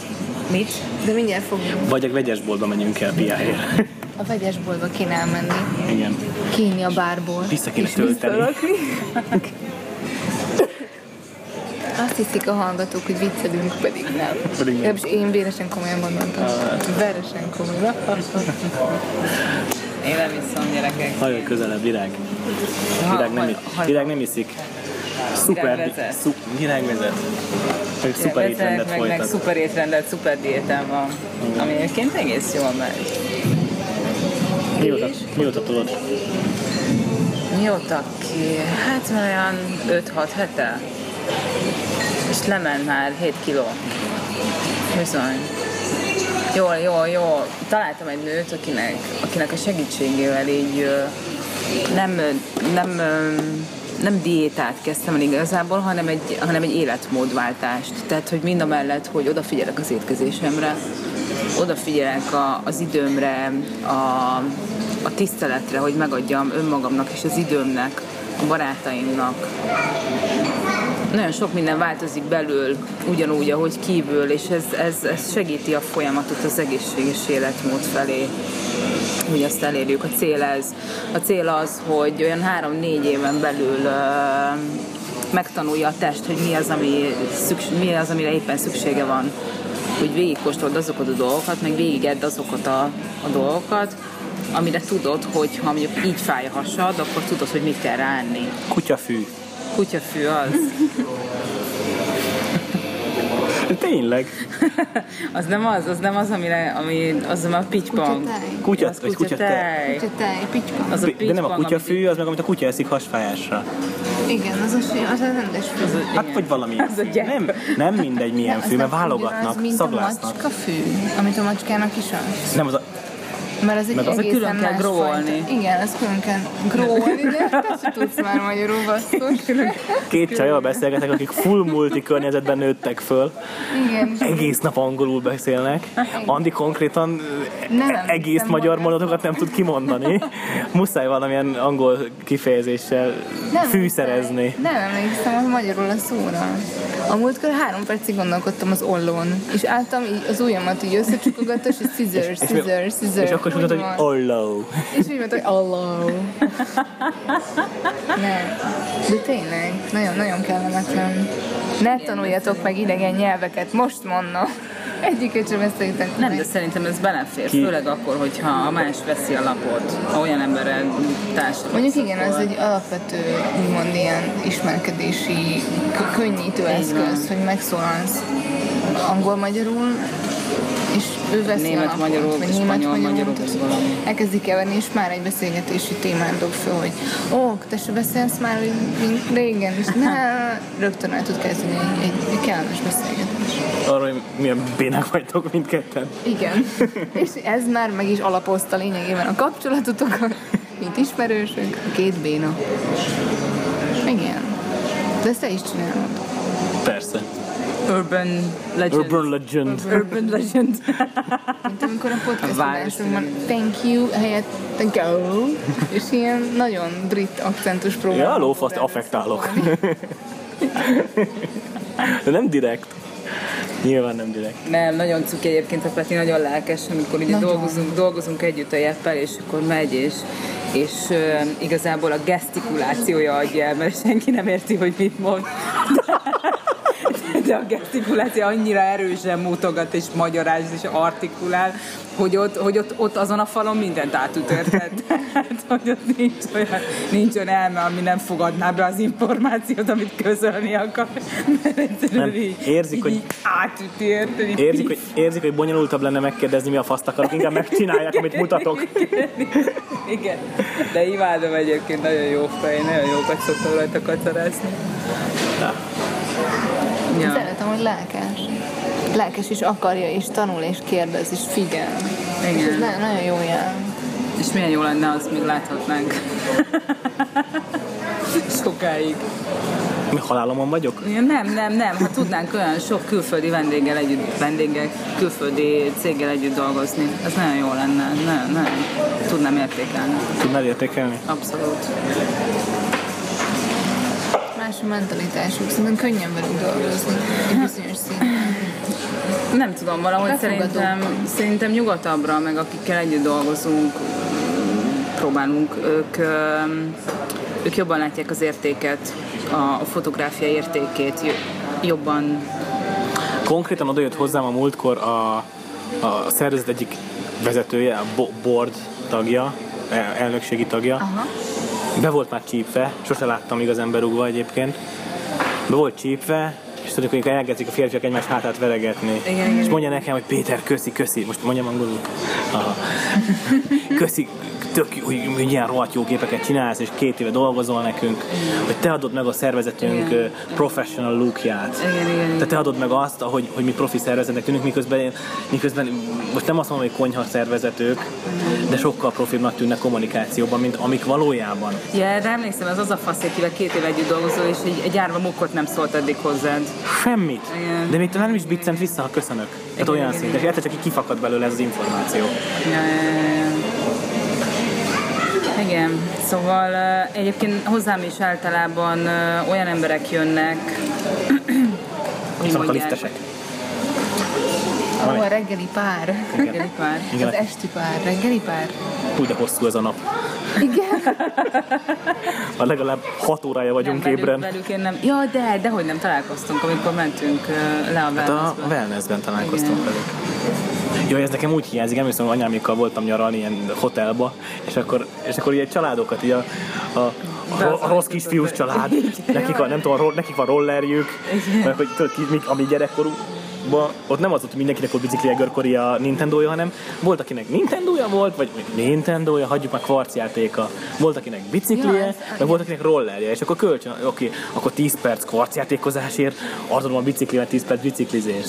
Mit? de mindjárt fogunk. Vagy a vegyesboltba menjünk el piáért. A vegyesboltba kéne elmenni. Igen. Kínni a bárból. Vissza kéne tölteni. Azt hiszik a hallgatók, hogy viccelünk, pedig nem. Pedig nem. Legalábbis én véresen komolyan gondoltam. Veresen komolyan. Én nem iszom, gyerekek. Nagyon közelebb, virág. Virág nem, virág nem iszik. Szuper, szu, virág vezet. Meg szuper étrendet meg, meg szuper étrendet, szuper diétám van. Ami egyébként egész jól megy. Mióta, mióta tudod? Mióta ki? Hát már olyan 5-6 hete. És lement már 7 kiló. Bizony. Jó, jó, jó. Találtam egy nőt, akinek, akinek a segítségével így nem, nem, nem diétát kezdtem el igazából, hanem egy, hanem egy életmódváltást. Tehát, hogy mind a mellett, hogy odafigyelek az étkezésemre, odafigyelek a, az időmre, a, a tiszteletre, hogy megadjam önmagamnak és az időmnek, a barátaimnak. Nagyon sok minden változik belül, ugyanúgy, ahogy kívül, és ez, ez, ez segíti a folyamatot az egészséges életmód felé hogy azt elérjük. A cél ez. A cél az, hogy olyan három-négy éven belül uh, megtanulja a test, hogy mi az, ami szükség, mi az, amire éppen szüksége van. Hogy végigkóstold azokat a dolgokat, meg végigedd azokat a, a dolgokat, amire tudod, hogy ha mondjuk így fáj a hasad, akkor tudod, hogy mit kell ránni. Kutyafű. Kutyafű az. Tényleg. az nem az, az nem az, amire, ami, az a pitypong. Kutyatej. Kutya, Az vagy kutyatej. Kutyatej, pitypang. Az a De nem a kutyafű, az meg amit a kutya eszik hasfájásra. Igen, az a, fű, az a rendes fű. Az a- Hát igen. vagy valami Az a gyep. Nem, nem mindegy milyen Az fű, mert válogatnak, ugyanaz, mint a macska fű, amit a macskának is az. Nem az a... Mert az egy Meg az- külön kell fajta. Igen, az külön kell growolni, de te tudsz már magyarul basszus. Két csajjal beszélgetek, akik full multi környezetben nőttek föl. Igen, és Egész nap angolul beszélnek. Andi konkrétan Nem egész emlékszem magyar mondatokat nem tud kimondani. Muszáj valamilyen angol kifejezéssel nem fűszerezni. Nem emlékszem a magyarul a szóra. A múltkor három percig gondolkodtam az ollón, és álltam így az ujjamat így összecsukogattam, és scissors, scissors, scissors. És akkor is mondtad, hogy olló. És úgy mondta, hogy Allah. Nem. De tényleg, nagyon, nagyon kellemetlen. Ne tanuljatok meg idegen nyelveket, most mondom. Egyiket sem beszéltek Nem, de szerintem ez belefér, Ki? főleg akkor, hogyha a más veszi a lapot, ha olyan emberrel társadalom. Mondjuk igen, ez egy alapvető, úgymond ilyen ismerkedési, könnyítő eszköz, hogy megszólalsz angol-magyarul, ő veszi Német magyarul, vagy spanyol magyarul, valami. elkezdik keverni, és már egy beszélgetési témát dob föl, hogy ó, te se beszélsz már, hogy mint régen, és ne, rögtön el tud kezdeni egy, egy, egy kellemes beszélgetés. Arról, hogy milyen bénák vagytok mindketten. Igen. és ez már meg is alapozta lényegében a kapcsolatotokat, mint ismerősök, a két béna. Igen. De ezt te is csinálod. Urban legend. Urban legend. Urban legend. Mint amikor a podcast város adásunkban thank you helyett you, és ilyen nagyon brit akcentus próbál. Ja, lófaszt affektálok. De nem direkt. Nyilván nem direkt. Nem, nagyon cuki egyébként a Peti, nagyon lelkes, amikor ugye Nagyon. dolgozunk, dolgozunk együtt a jeppel, és akkor megy, és, és uh, igazából a gesztikulációja adja el, mert senki nem érti, hogy mit mond. De a gesztikuláció annyira erősen mutogat, és magyaráz, és artikulál, hogy ott, hogy ott, ott azon a falon mindent átüt, érted? Tehát, hogy ott nincs olyan, nincs olyan elme, ami nem fogadná be az információt, amit közölni akar. Mert Nem, így, érzik, így, hogy- átüti, érted? Így Érzik, hogy, érzik, hogy bonyolultabb lenne megkérdezni, mi a faszt akarok, inkább megcsinálják, amit mutatok. Igen, de imádom egyébként, nagyon jó fej, nagyon jókat szoktam rajta kacarászni. Ja. Szeretem, hogy lelkes. Lelkes is akarja, és tanul, és kérdez, és figyel. És ez Igen. nagyon, nagyon jó jel. És milyen jó lenne, azt még láthatnánk. Sokáig. Mi halálomon vagyok? Ja, Nem, nem, nem. Ha tudnánk olyan sok külföldi vendéggel együtt, vendéggel, külföldi céggel együtt dolgozni, ez nagyon jó lenne. Nagyon, nagyon. Tudnám értékelni. Tudnál értékelni? Abszolút. Mentalitásuk, szerintem könnyen velük dolgozni. Egy bizonyos szinten. Nem tudom, valahogy szerintem, szerintem nyugatabbra, meg akikkel együtt dolgozunk, próbálunk, ők, ők jobban látják az értéket, a, fotográfia értékét, jo- jobban Konkrétan odajött hozzám a múltkor a, a szervezet egyik vezetője, a bo- board tagja, el- elnökségi tagja. Aha. Be volt már csípve, sose láttam igazán berúgva egyébként. Be volt csípve, és tudjuk, hogy elkezdik a férfiak egymás hátát veregetni. Igen, igen, és mondja nekem, hogy Péter, köszi, köszi. Most mondjam angolul. Aha. Köszi, tök, hogy, hogy ilyen rohadt jó képeket csinálsz, és két éve dolgozol nekünk, hogy te adod meg a szervezetünk Igen. professional lookját. Igen, igen, igen. Tehát te adod meg azt, hogy, hogy mi profi szervezetnek tűnünk, miközben, miközben most nem azt mondom, hogy konyha szervezetők, de sokkal profibbnak tűnnek kommunikációban, mint amik valójában. Ja, de emlékszem, ez az a fasz, akivel két év együtt dolgozol, és egy, egy árva mukkot nem szólt eddig hozzád. Semmit. Igen. De még nem is biccent vissza, ha köszönök. Tehát Igen, olyan igen, szinten. És egyszer csak kifakad belőle ez az információ. Ja, ja, ja. Igen, szóval egyébként hozzám is általában olyan emberek jönnek, hogy mondják, Ahol a reggeli pár. reggeli pár. Igen. Az esti pár. Reggeli pár. Úgy, de hosszú ez a nap. Igen. Már legalább 6 órája vagyunk nem, ébren. velük, velük én nem. Ja, de, de hogy nem találkoztunk, amikor mentünk le a Hát a wellnessbe. wellnessben találkoztunk Igen. velük. Jó, ez nekem úgy hiányzik, emlékszem, hogy anyámékkal voltam nyaralni ilyen hotelba, és akkor, és akkor ilyen családokat, így a, a, a, a rossz kisfiús család, nekik, van, nem tudom, nekik van rollerjük, meg hogy tudod, ki, mi- ami gyerekkorú, ott nem az volt, hogy mindenkinek volt bicikli görkori a Nintendo-ja, hanem volt, akinek Nintendo-ja volt, vagy Nintendo-ja, hagyjuk már kvarcjátéka. Volt, akinek biciklije, Ja, meg volt, akinek rollerje, és akkor kölcsön, oké, akkor 10 perc kvarcjátékozásért adom a biciklimet 10 perc biciklizés.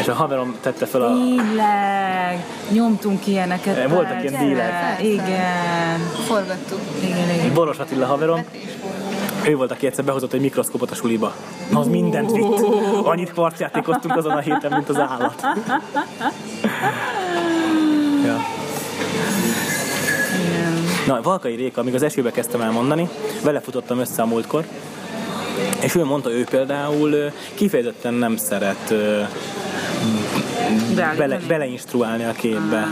És a haverom tette fel a, Tényleg, nyomtunk ilyeneket. Voltak persze. ilyen dílek. Igen. Forgattuk. Igen, igen. Boros Attila haverom, ő volt, aki egyszer behozott egy mikroszkopot a suliba. Az mindent vitt. Annyit kvarcjátékoztunk azon a héten, mint az állat. ja. Na, Valkai Réka, amíg az esőbe kezdtem el mondani, vele futottam össze a múltkor, és ő mondta, ő például kifejezetten nem szeret bele, beleinstruálni a képbe.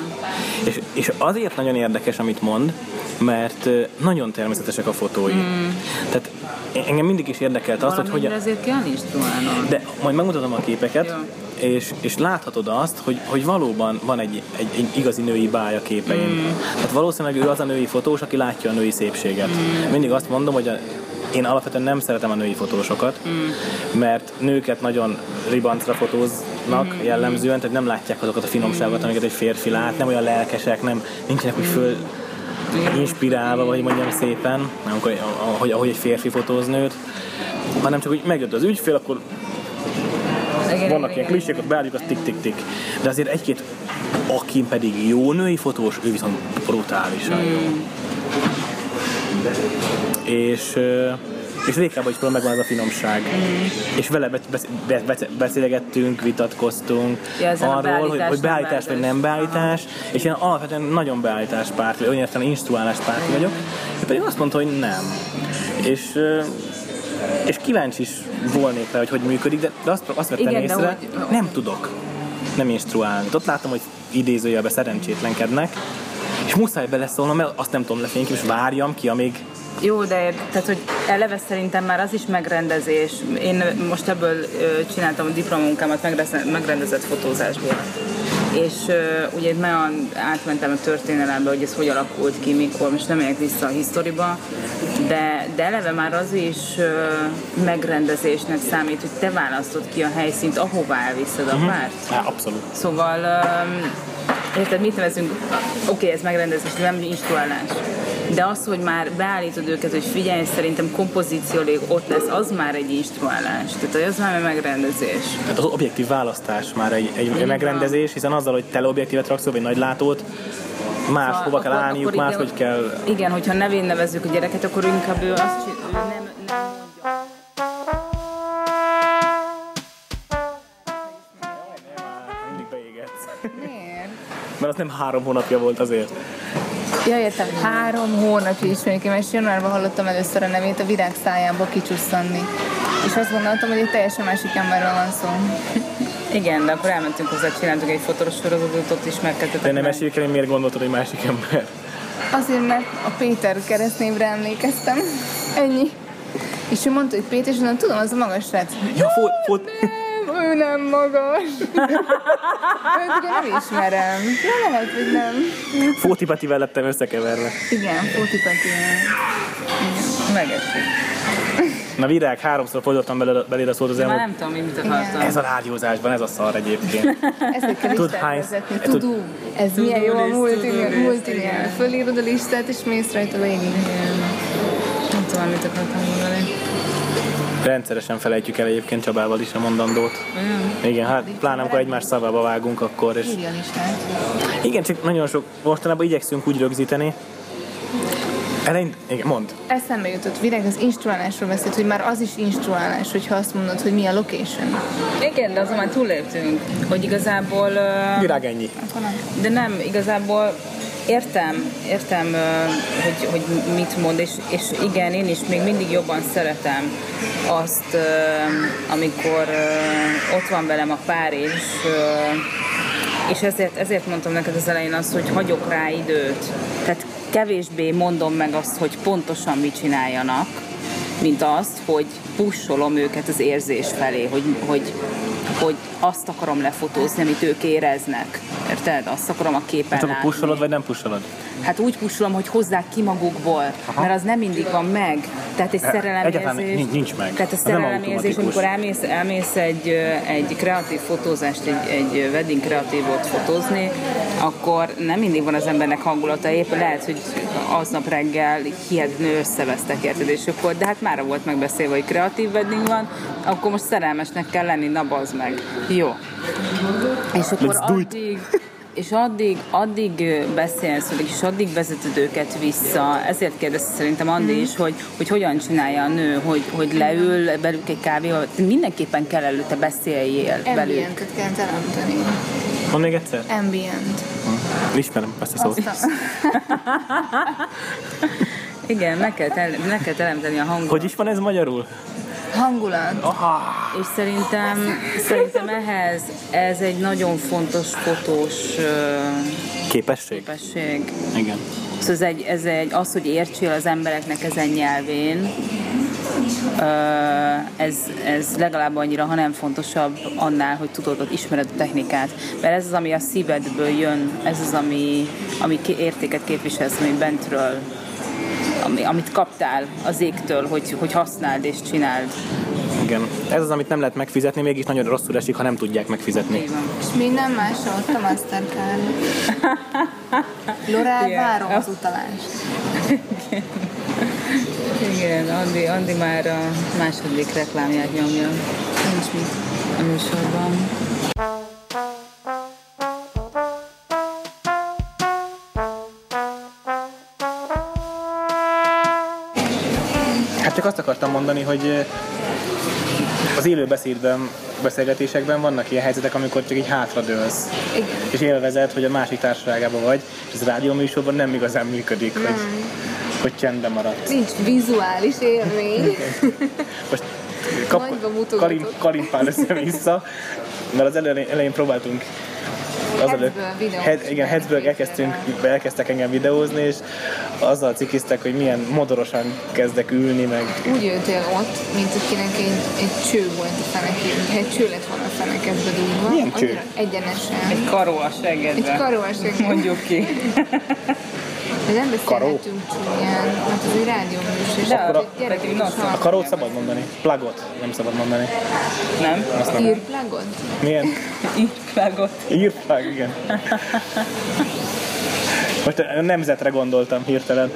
És, és azért nagyon érdekes, amit mond, mert nagyon természetesek a fotói. Mm. Tehát engem mindig is érdekelt az, hogy hogyan... ezért kell instruálnod. De majd megmutatom a képeket, Jó. és, és láthatod azt, hogy, hogy valóban van egy, egy, egy igazi női báj a képein. Mm. Tehát valószínűleg ő az a női fotós, aki látja a női szépséget. Mm. Mindig azt mondom, hogy a, én alapvetően nem szeretem a női fotósokat, mm. mert nőket nagyon ribancra fotóznak mm. jellemzően, tehát nem látják azokat a finomságokat, amiket egy férfi lát, nem olyan lelkesek, nem, nincsenek úgy föl inspirálva, vagy mondjam szépen, amikor, ahogy, ahogy egy férfi fotóz nőt, hanem csak úgy megjött az ügyfél, akkor vannak ilyen klisék, ott beálljuk, az tik-tik-tik. De azért egy-két, aki pedig jó női fotós, ő viszont brutálisan jó. És, és Rékában is megvan ez a finomság. És vele be- besz- be- be- beszélgettünk, vitatkoztunk Ja, arról, hogy, beállítás, hogy beállítás vagy nem beállítás, és én alapvetően nagyon beállítás párt, vagy olyan instruálás párt vagyok, ő pedig azt mondta, hogy nem. És és kíváncsi is volnék rá, hogy hogy működik, de azt, azt vettem Igen, de észre, hogy- nem tudok. Nem instruálni. Ott látom, hogy idézőjelbe szerencsétlenkednek, és muszáj beleszólnom, mert azt nem tudom lefénykézni, és várjam ki, amíg Jó, de tehát, hogy eleve szerintem már az is megrendezés. Én most ebből csináltam a diplomunkámat megrendezett, fotózásból. És ö, ugye nagyon átmentem a történelembe, hogy ez hogy alakult ki, mikor, most nem megyek vissza a historiba, de, de eleve már az is ö, megrendezésnek számít, hogy te választod ki a helyszínt, ahová elviszed a párt. Á, abszolút. Szóval, um, érted, mit nevezünk, oké, okay, ez megrendezés, de nem instruálás. De az, hogy már beállítod őket, hogy figyelj, szerintem kompozícióleg ott lesz, az már egy instruálás. Tehát az már egy megrendezés. Tehát az objektív választás már egy, egy megrendezés, hiszen azzal, hogy teleobjektívet raksz, vagy nagy látót, más Szóval hova kell akkor- állniuk, akkor más, igen, hogy kell Igen, hogyha nevén nevezzük a gyereket, akkor inkább ő azt csinál, Mert az nem három hónapja volt azért. Ja, értem. Három hónapja ismerjük, és januárban hallottam először a nevét a virág szájába kicsusszanni. És azt gondoltam, hogy egy teljesen másik emberről van szó. Igen, de akkor elmentünk hozzá, csináltunk egy fotós sorozatot, ott ismerkedtetek De nem meg. esélyük el, hogy miért gondoltad, hogy másik ember. Azért, mert a Péter keresztnévre emlékeztem. Ennyi. És ő mondta, hogy Péter, és mondom, tudom, az a magas srác. Ja, fot, Nem, ő nem magas. Őt ugye nem ismerem. De lehet, hogy nem. Fóti lettem összekeverve. Igen, Fóti Peti. Megesik. Na virág, háromszor fordultam belőle, belőle szólt az már elmúlt. nem tudom, mit akartam. Ez a rádiózásban, ez a szar egyébként. Ezért kell Tud hány- vezetni. tud- Tudó. Ez milyen jó a multinél. Fölírod a listát, és mész rajta végig. Nem tudom, mit akartam mondani. Rendszeresen felejtjük el egyébként Csabával is a mondandót. Igen, hát pláne amikor egymás szavába vágunk akkor, és a listát. igen, csak nagyon sok, mostanában igyekszünk úgy rögzíteni. Eleint, igen, mond. Eszembe jutott, Virág az instruálásról beszélt, hogy már az is instruálás, hogyha azt mondod, hogy mi a location. Igen, de azon már túléptünk, hogy igazából... ö, Virág ennyi. De nem, igazából értem, értem, hogy, hogy mit mond, és, és igen, én is még mindig jobban szeretem azt, amikor ott van velem a pár, és, és ezért, ezért mondtam neked az elején azt, hogy hagyok rá időt. Tehát kevésbé mondom meg azt, hogy pontosan mit csináljanak, mint azt, hogy pusolom őket az érzés felé, hogy, hogy, hogy azt akarom lefotózni, amit ők éreznek. Érted? Azt akarom a képen Hát akkor pusolod, vagy nem pusolod? Hát úgy pusolom, hogy hozzák ki magukból, Aha. mert az nem mindig van meg. Tehát egy egyáltalán szerelemérzés... nincs- nincs meg. Tehát a nem szerelemérzés, amikor elmész, elmész egy, egy kreatív fotózást, egy, egy wedding kreatívot fotózni, akkor nem mindig van az embernek hangulata, épp lehet, hogy aznap reggel hihetetlenül összevesztek, érted, és akkor, de hát már volt megbeszélve, hogy kreatív wedding van, akkor most szerelmesnek kell lenni, na bazd meg. Jó. És akkor Let's addig, és addig, addig beszélsz, és addig vezeted őket vissza. Ezért kérdezte szerintem Andi is, hogy, hogy hogyan csinálja a nő, hogy, hogy leül belük egy kávéval. Mindenképpen kell előtte beszéljél velük. Ambientet kell teremteni. Mond még egyszer? Ambient. Ismerem ezt a szót. A... Igen, meg kell, tel- meg kell teremteni a hangot. Hogy is van ez magyarul? Hangulat. És szerintem, szerintem ehhez ez egy nagyon fontos fotós Képesség? képesség. Igen. Szóval ez egy, ez egy, az, hogy értsél az embereknek ezen nyelvén, ez, ez legalább annyira, ha nem fontosabb annál, hogy tudod, hogy ismered a technikát. Mert ez az, ami a szívedből jön, ez az, ami, ami értéket képviselsz, ami bentről, ami, amit kaptál az égtől, hogy, hogy használd és csináld. Igen. Ez az, amit nem lehet megfizetni, mégis nagyon rosszul esik, ha nem tudják megfizetni. Van. És minden másra ott a Mastercard. Lorel, Igen. várom az utalást. Igen, Andi, Andi már a második reklámját nyomja Nincs mit. a műsorban. Azt akartam mondani, hogy eh, az élő beszédben, beszélgetésekben vannak ilyen helyzetek, amikor csak így hátradőlsz, Igen. és élvezed, hogy a másik társaságában vagy, és ez a rádióműsorban nem igazán működik, hogy, hogy csendben maradsz. Nincs vizuális élmény. Most mutogatok. kalim, kalimpál össze-vissza, mert az elején, elején próbáltunk azelőtt, head, igen, képzelem. elkezdtünk, elkezdtek engem videózni, és azzal cikiztek, hogy milyen modorosan kezdek ülni, meg Úgy ültél ott, mint akinek egy, egy cső volt a fenekén. Egy cső lett volna a fenekedbe dugva. Milyen cső? Egyenesen. Egy karó a seggedbe. Egy karó a seggedbe. Mondjuk ki. De nem beszélhetünk csúnyán, mert ez egy rádióműsor. és De akkor a- egy gyerek pedig is nagy- hallgatja. a karót szabad mondani, plagot nem szabad mondani. Nem? Azt nem. Írplagot? Milyen? Írklágot. Írplag, igen. Most a nemzetre gondoltam hirtelen.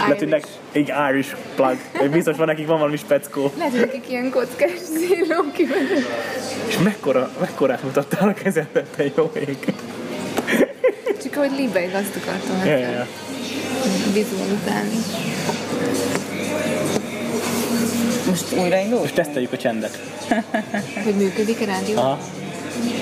Lehet, hogy nek, így Irish plug. Biztos van nekik van valami speckó. Lehet, hogy nekik ilyen kockás kivezetnek. És mekkora, mekkorát mutattál a kezedbe, te jó ég. Csak ahogy Libeig azt akartam Ja, ja, ja, vizualizálni. Most újraindul? Most teszteljük a csendet. Hogy működik a rádió. Aha.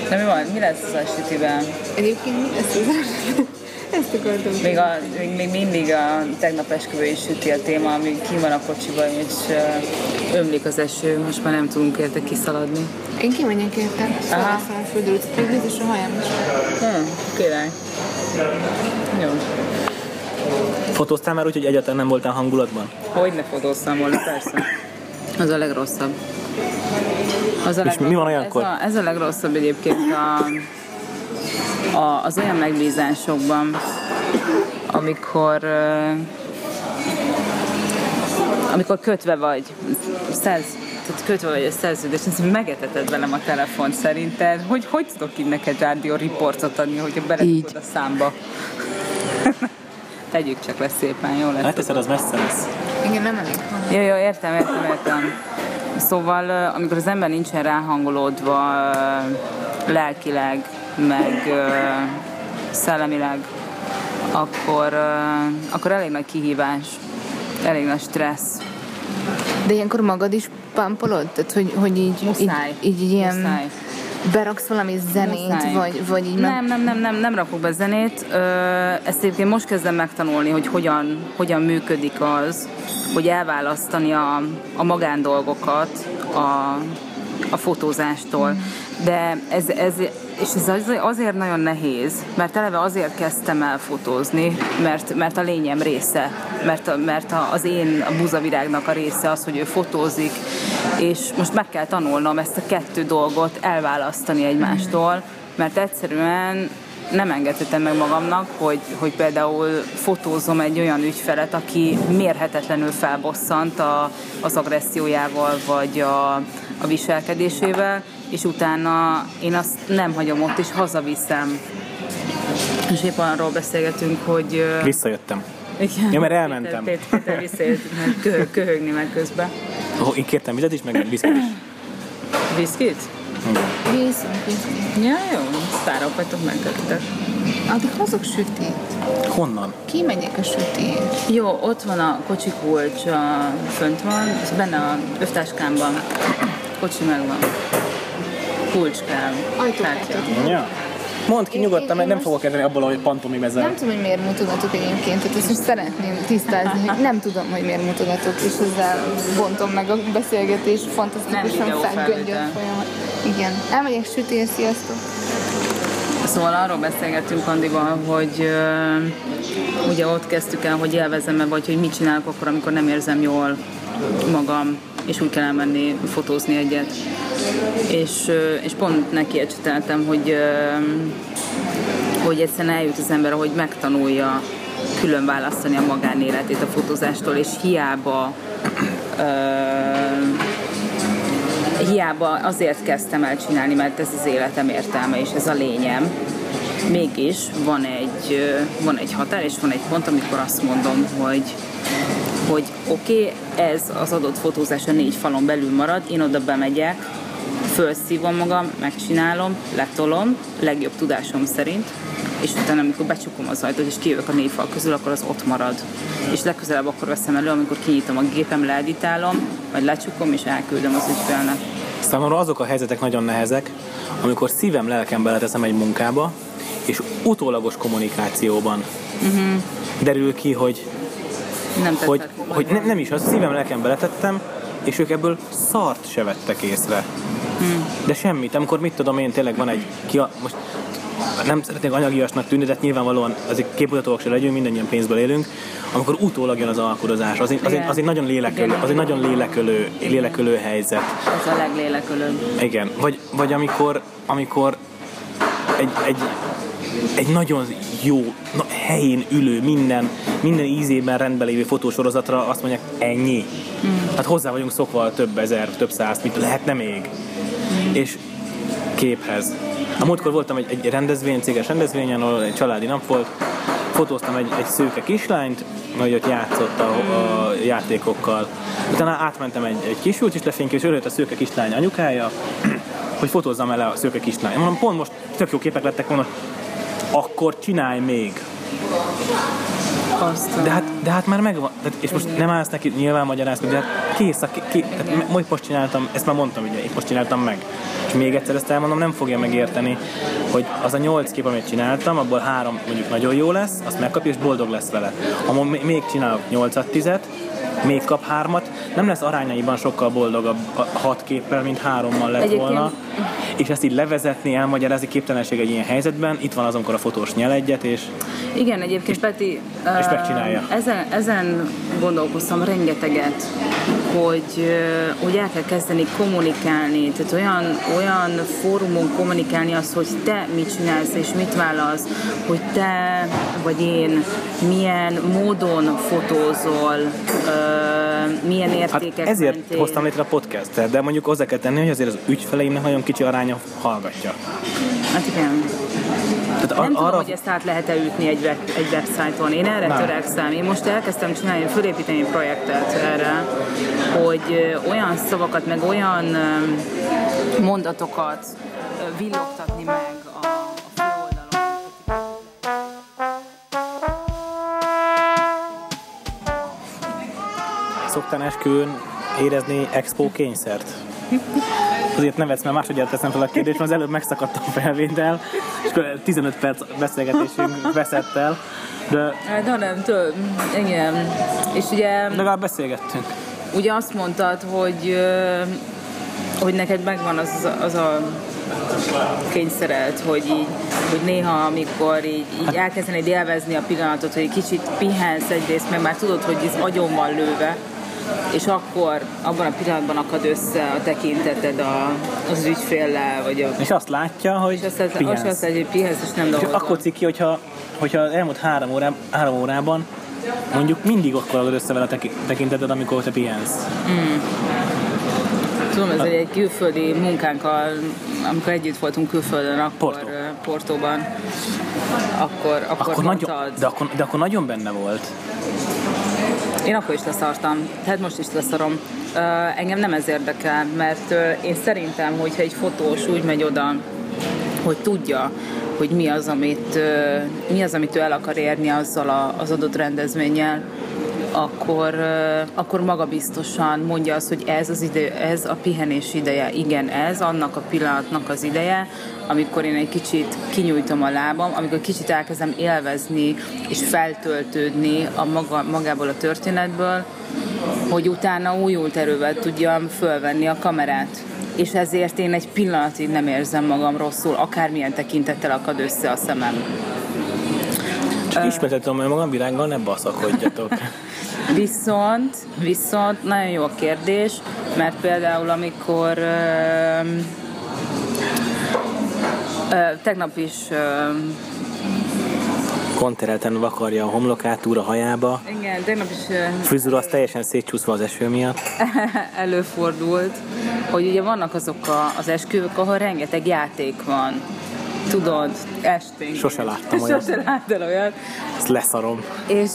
De mi van? Mi lesz az a sütivel? Egyébként mi lesz az Ezt akartam. Még, a, még, még mindig a tegnap esküvői süti a téma, ami ki van a kocsiba, és uh, ömlik az eső, most már nem tudunk érte kiszaladni. Én kimegyek érte, felveszem a földrőt, még biztos a hajam is. Hm, király. Jó. Fotóztál már úgy, hogy egyáltalán nem voltál hangulatban? Hogy ne fotóztam volna, persze. Az a legrosszabb. Az a És mi van olyankor? Ez a, ez a legrosszabb egyébként a, a, az olyan megbízásokban, amikor amikor kötve vagy, száz, tehát kötve vagy a szerződés, ez megeteted velem a telefon szerinted, hogy hogy tudok így neked rádió riportot adni, hogyha beledugod a számba? Tegyük csak le szépen, jó lesz. Leteszed, az messze lesz. Igen, nem elég hang. Jó, jó, értem, értem, értem. Szóval, amikor az ember nincsen ráhangolódva lelkileg, meg szellemileg, akkor, akkor elég nagy kihívás, elég nagy stressz. De ilyenkor magad is pampolod? Tehát, hogy, hogy így, Muszáj. így, így ilyen Muszáj. Beraksz valami zenét, Muszáj. vagy, vagy így. Nem, nem, nem, nem, nem rakok be zenét. Ö, Ezt egyébként most kezdem megtanulni, hogy hogyan, hogyan működik az, hogy elválasztani a, a magándolgokat a, a fotózástól. De ez, ez, és ez az- azért nagyon nehéz, mert eleve azért kezdtem el fotózni, mert, mert a lényem része, mert, mert az én a buzavirágnak a része az, hogy ő fotózik, és most meg kell tanulnom ezt a kettő dolgot elválasztani egymástól, mert egyszerűen nem engedhetem meg magamnak, hogy, hogy például fotózom egy olyan ügyfelet, aki mérhetetlenül felbosszant a, az agressziójával, vagy a, a viselkedésével, és utána én azt nem hagyom ott, és hazaviszem. És épp arról beszélgetünk, hogy... Visszajöttem. igen, Ja, mert elmentem. Péter, Péter visszajött, köhögni meg közben. Oh, én kértem vizet is, meg egy viszkit is. Viszkit? Viszont, viszont. Ja, jó, sztárok vagytok, megtekitek. Addig hozok sütét. Honnan? Kimegyek a sütét. Jó, ott van a kocsi kulcs, a, fönt van, és benne a öftáskámban. Kocsi megvan. Kulcs kell. Ajtókártya. Kártya. Ja. Mondd ki Én- nyugodtan, mert nem most- fogok kezdeni abból, hogy pantomim ezzel. Nem tudom, hogy miért mutogatok egyébként, tehát ezt most szeretném tisztázni, hogy nem tudom, hogy miért mutogatok, és ezzel bontom meg a beszélgetés fantasztikusan videófelvétel. felgöngyöl folyamat. Igen. Elmegyek sütés, sziasztok! Szóval arról beszélgettünk Andival, hogy uh, ugye ott kezdtük el, hogy élvezem-e, vagy hogy mit csinálok akkor, amikor nem érzem jól magam, és úgy kell elmenni fotózni egyet. És, és pont neki ecseteltem, hogy, hogy egyszerűen eljut az ember, hogy megtanulja külön választani a magánéletét a fotózástól, és hiába uh, hiába azért kezdtem el csinálni, mert ez az életem értelme, és ez a lényem. Mégis van egy, ö, van egy határ, és van egy pont, amikor azt mondom, hogy hogy oké, okay, ez az adott fotózás a négy falon belül marad, én oda bemegyek, felszívom magam, megcsinálom, letolom, legjobb tudásom szerint, és utána, amikor becsukom az ajtót, és kijövök a négy fal közül, akkor az ott marad. És legközelebb akkor veszem elő, amikor kinyitom a gépem, leeditálom, vagy lecsukom, és elküldöm az ügyfélnek. Számomra azok a helyzetek nagyon nehezek, amikor szívem, lelkem beleteszem egy munkába, és utólagos kommunikációban uh-huh. derül ki, hogy, Nem hogy, tetszett. hogy ne, nem is, az szívem, lelkem beletettem, és ők ebből szart se vettek észre. Hmm. De semmit, amikor mit tudom én, tényleg van egy, ki a, most nem szeretnék anyagiasnak tűnni, de hát nyilvánvalóan azért képmutatóak se legyünk, mindannyian pénzből élünk, amikor utólag jön az alkudozás, az egy, az egy, az egy nagyon lélekölő, az egy nagyon lélekölő, lélekölő helyzet. Ez a leglélekölőbb. Igen, vagy, vagy amikor, amikor egy, egy, egy nagyon jó, na, helyén ülő, minden, minden ízében rendben lévő fotósorozatra azt mondják, ennyi. Mm. Hát hozzá vagyunk szokva több ezer, több száz, mit lehetne még. Mm. És képhez. A múltkor voltam egy, egy rendezvény, céges rendezvényen, ahol egy családi nap volt, fotóztam egy, egy szőke kislányt, hogy ott játszott a, a játékokkal. Utána átmentem egy, egy kisült, és lefényképező, és örült a szőke kislány anyukája, hogy fotózzam el a szőke kislány. Mondom, pont most tök jó képek lettek volna, akkor csinálj még. Azt, De hát, de hát már megvan, tehát, és most nem állsz neki nyilván magyarázni, de hát kész, a, ké, tehát most most csináltam, ezt már mondtam, ugye, épp most csináltam meg. És még egyszer ezt elmondom, nem fogja megérteni, hogy az a nyolc kép, amit csináltam, abból három mondjuk nagyon jó lesz, azt megkapja, és boldog lesz vele. Ha még csinálok nyolcat, tizet, még kap hármat, nem lesz arányaiban sokkal boldogabb a hat képpel, mint hárommal lett Egyébként- volna. És ezt így levezetni, elmagyarázni képtelenség egy ilyen helyzetben, itt van az, amikor a fotós nyel egyet, és Igen, egyébként Peti, És megcsinálja. Ezen, ezen gondolkoztam rengeteget, hogy, hogy el kell kezdeni kommunikálni, tehát olyan, olyan fórumon kommunikálni azt, hogy te mit csinálsz és mit válasz, hogy te vagy én milyen módon fotózol, milyen értékek hát ezért mentén. hoztam létre a podcastet, de mondjuk hozzá kell tenni, hogy azért az ügyfeleimnek nagyon kicsi aránya hallgatja. Hát igen. Tehát Nem ar- tudom, arra, hogy ezt át lehet-e ütni egy, web, egy websájton. Én erre Nem. törekszem. Én most elkezdtem csinálni, fölépíteni projektet erre, hogy olyan szavakat, meg olyan mondatokat villogtatni meg szoktál esküvőn érezni expo kényszert? Azért nevetsz, mert másodjára teszem fel a kérdést, mert az előbb megszakadt a felvétel, és akkor 15 perc beszélgetésünk veszett el, de Hát, nem több. Igen. És ugye, legalább beszélgettünk. ugye azt mondtad, hogy, hogy neked megvan az, az a kényszered, hogy így, hogy néha, amikor így, így elkezdenéd élvezni a pillanatot, hogy egy kicsit pihensz egyrészt, mert már tudod, hogy ez agyon van lőve, és akkor abban a pillanatban akad össze a tekinteted a, az ügyféllel, vagy a És azt látja, hogy és azt, azt, azt, pihensz. azt hogy pihensz, és nem És dolgozol. akkor cikki, hogyha, hogyha az elmúlt három, órá, három órában mondjuk mindig akkor agad össze vele a teki- tekinteted, amikor te pihensz. Tudom, ez egy, egy külföldi munkánkkal, amikor együtt voltunk külföldön, akkor Porto. ö, Portóban, akkor, akkor, Akkor mondtad, nagyon, de, akkor, de akkor nagyon benne volt. Én akkor is leszartam, tehát most is leszarom. Ö, engem nem ez érdekel, mert ö, én szerintem, hogyha egy fotós úgy megy oda, hogy tudja, hogy mi az, amit, ö, mi az, amit ő el akar érni azzal a, az adott rendezvényel, akkor, akkor magabiztosan mondja azt, hogy ez, az ide, ez a pihenés ideje, igen, ez annak a pillanatnak az ideje, amikor én egy kicsit kinyújtom a lábam, amikor kicsit elkezdem élvezni és feltöltődni a maga, magából a történetből, hogy utána újult erővel tudjam fölvenni a kamerát. És ezért én egy pillanatig nem érzem magam rosszul, akármilyen tekintettel akad össze a szemem. Csak ismertetem magam világgal, ne baszakodjatok. Viszont, viszont nagyon jó a kérdés, mert például amikor ö, ö, tegnap is ö, Konterelten vakarja a homlokát túl a hajába. igen, tegnap is Frizura az teljesen szétcsúszva az eső miatt. előfordult, hogy ugye vannak azok a, az esküvők, ahol rengeteg játék van. Tudod, esténk. Sose láttam olyat. Sose láttál olyat. Ezt leszarom. És,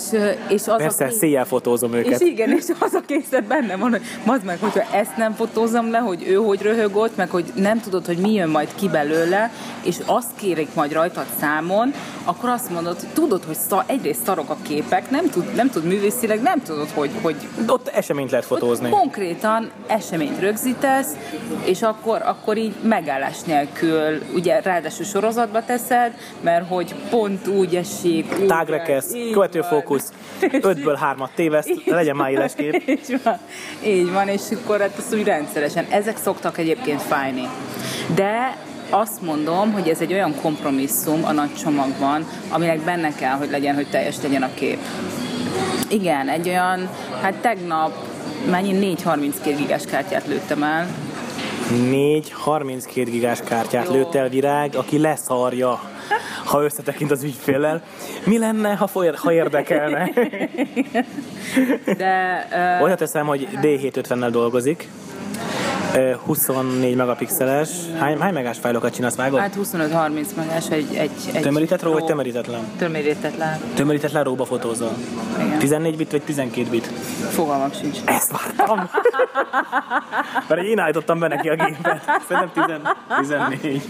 és az Persze, a kész- széjjel fotózom és őket. igen, és az a készlet benne van, hogy mazd meg, hogyha ezt nem fotózom le, hogy ő hogy röhög ott, meg hogy nem tudod, hogy mi jön majd ki belőle, és azt kérik majd rajtad számon, akkor azt mondod, hogy tudod, hogy szar, egyrészt szarok a képek, nem tud, nem tud művészileg, nem tudod, hogy, hogy Ott eseményt lehet fotózni. konkrétan eseményt rögzítesz, és akkor, akkor így megállás nélkül, ugye ráadásul sorozatba teszed, mert hogy pont úgy esik. Úgy Tágrekesz, követő van. fókusz, ötből hármat téveszt, legyen már éles kép. így van, így van, és akkor hát ezt úgy rendszeresen. Ezek szoktak egyébként fájni. De azt mondom, hogy ez egy olyan kompromisszum a nagy csomagban, aminek benne kell, hogy legyen, hogy teljes legyen a kép. Igen, egy olyan, hát tegnap mennyi 4-32 gigás kártyát lőttem el. 4 32 gigás kártyát Jó. lőtt el virág, aki leszarja, ha összetekint az ügyféllel. Mi lenne, ha, foly- ha érdekelne? De uh, Olyat teszem, hogy D750-nel dolgozik. Ö, 24 megapixeles. Hány, hány megás fájlokat csinálsz, vágod? hát 25-30 megás egy, egy, egy Tömörített RAW vagy tömörítetlen? Tömörítetlen. Tömörítetlen RAW-ba fotózol. Igen. 14 bit vagy 12 bit? Fogalmam sincs. Ezt vártam! Mert én állítottam be neki a gépet. Szerintem 10, 14.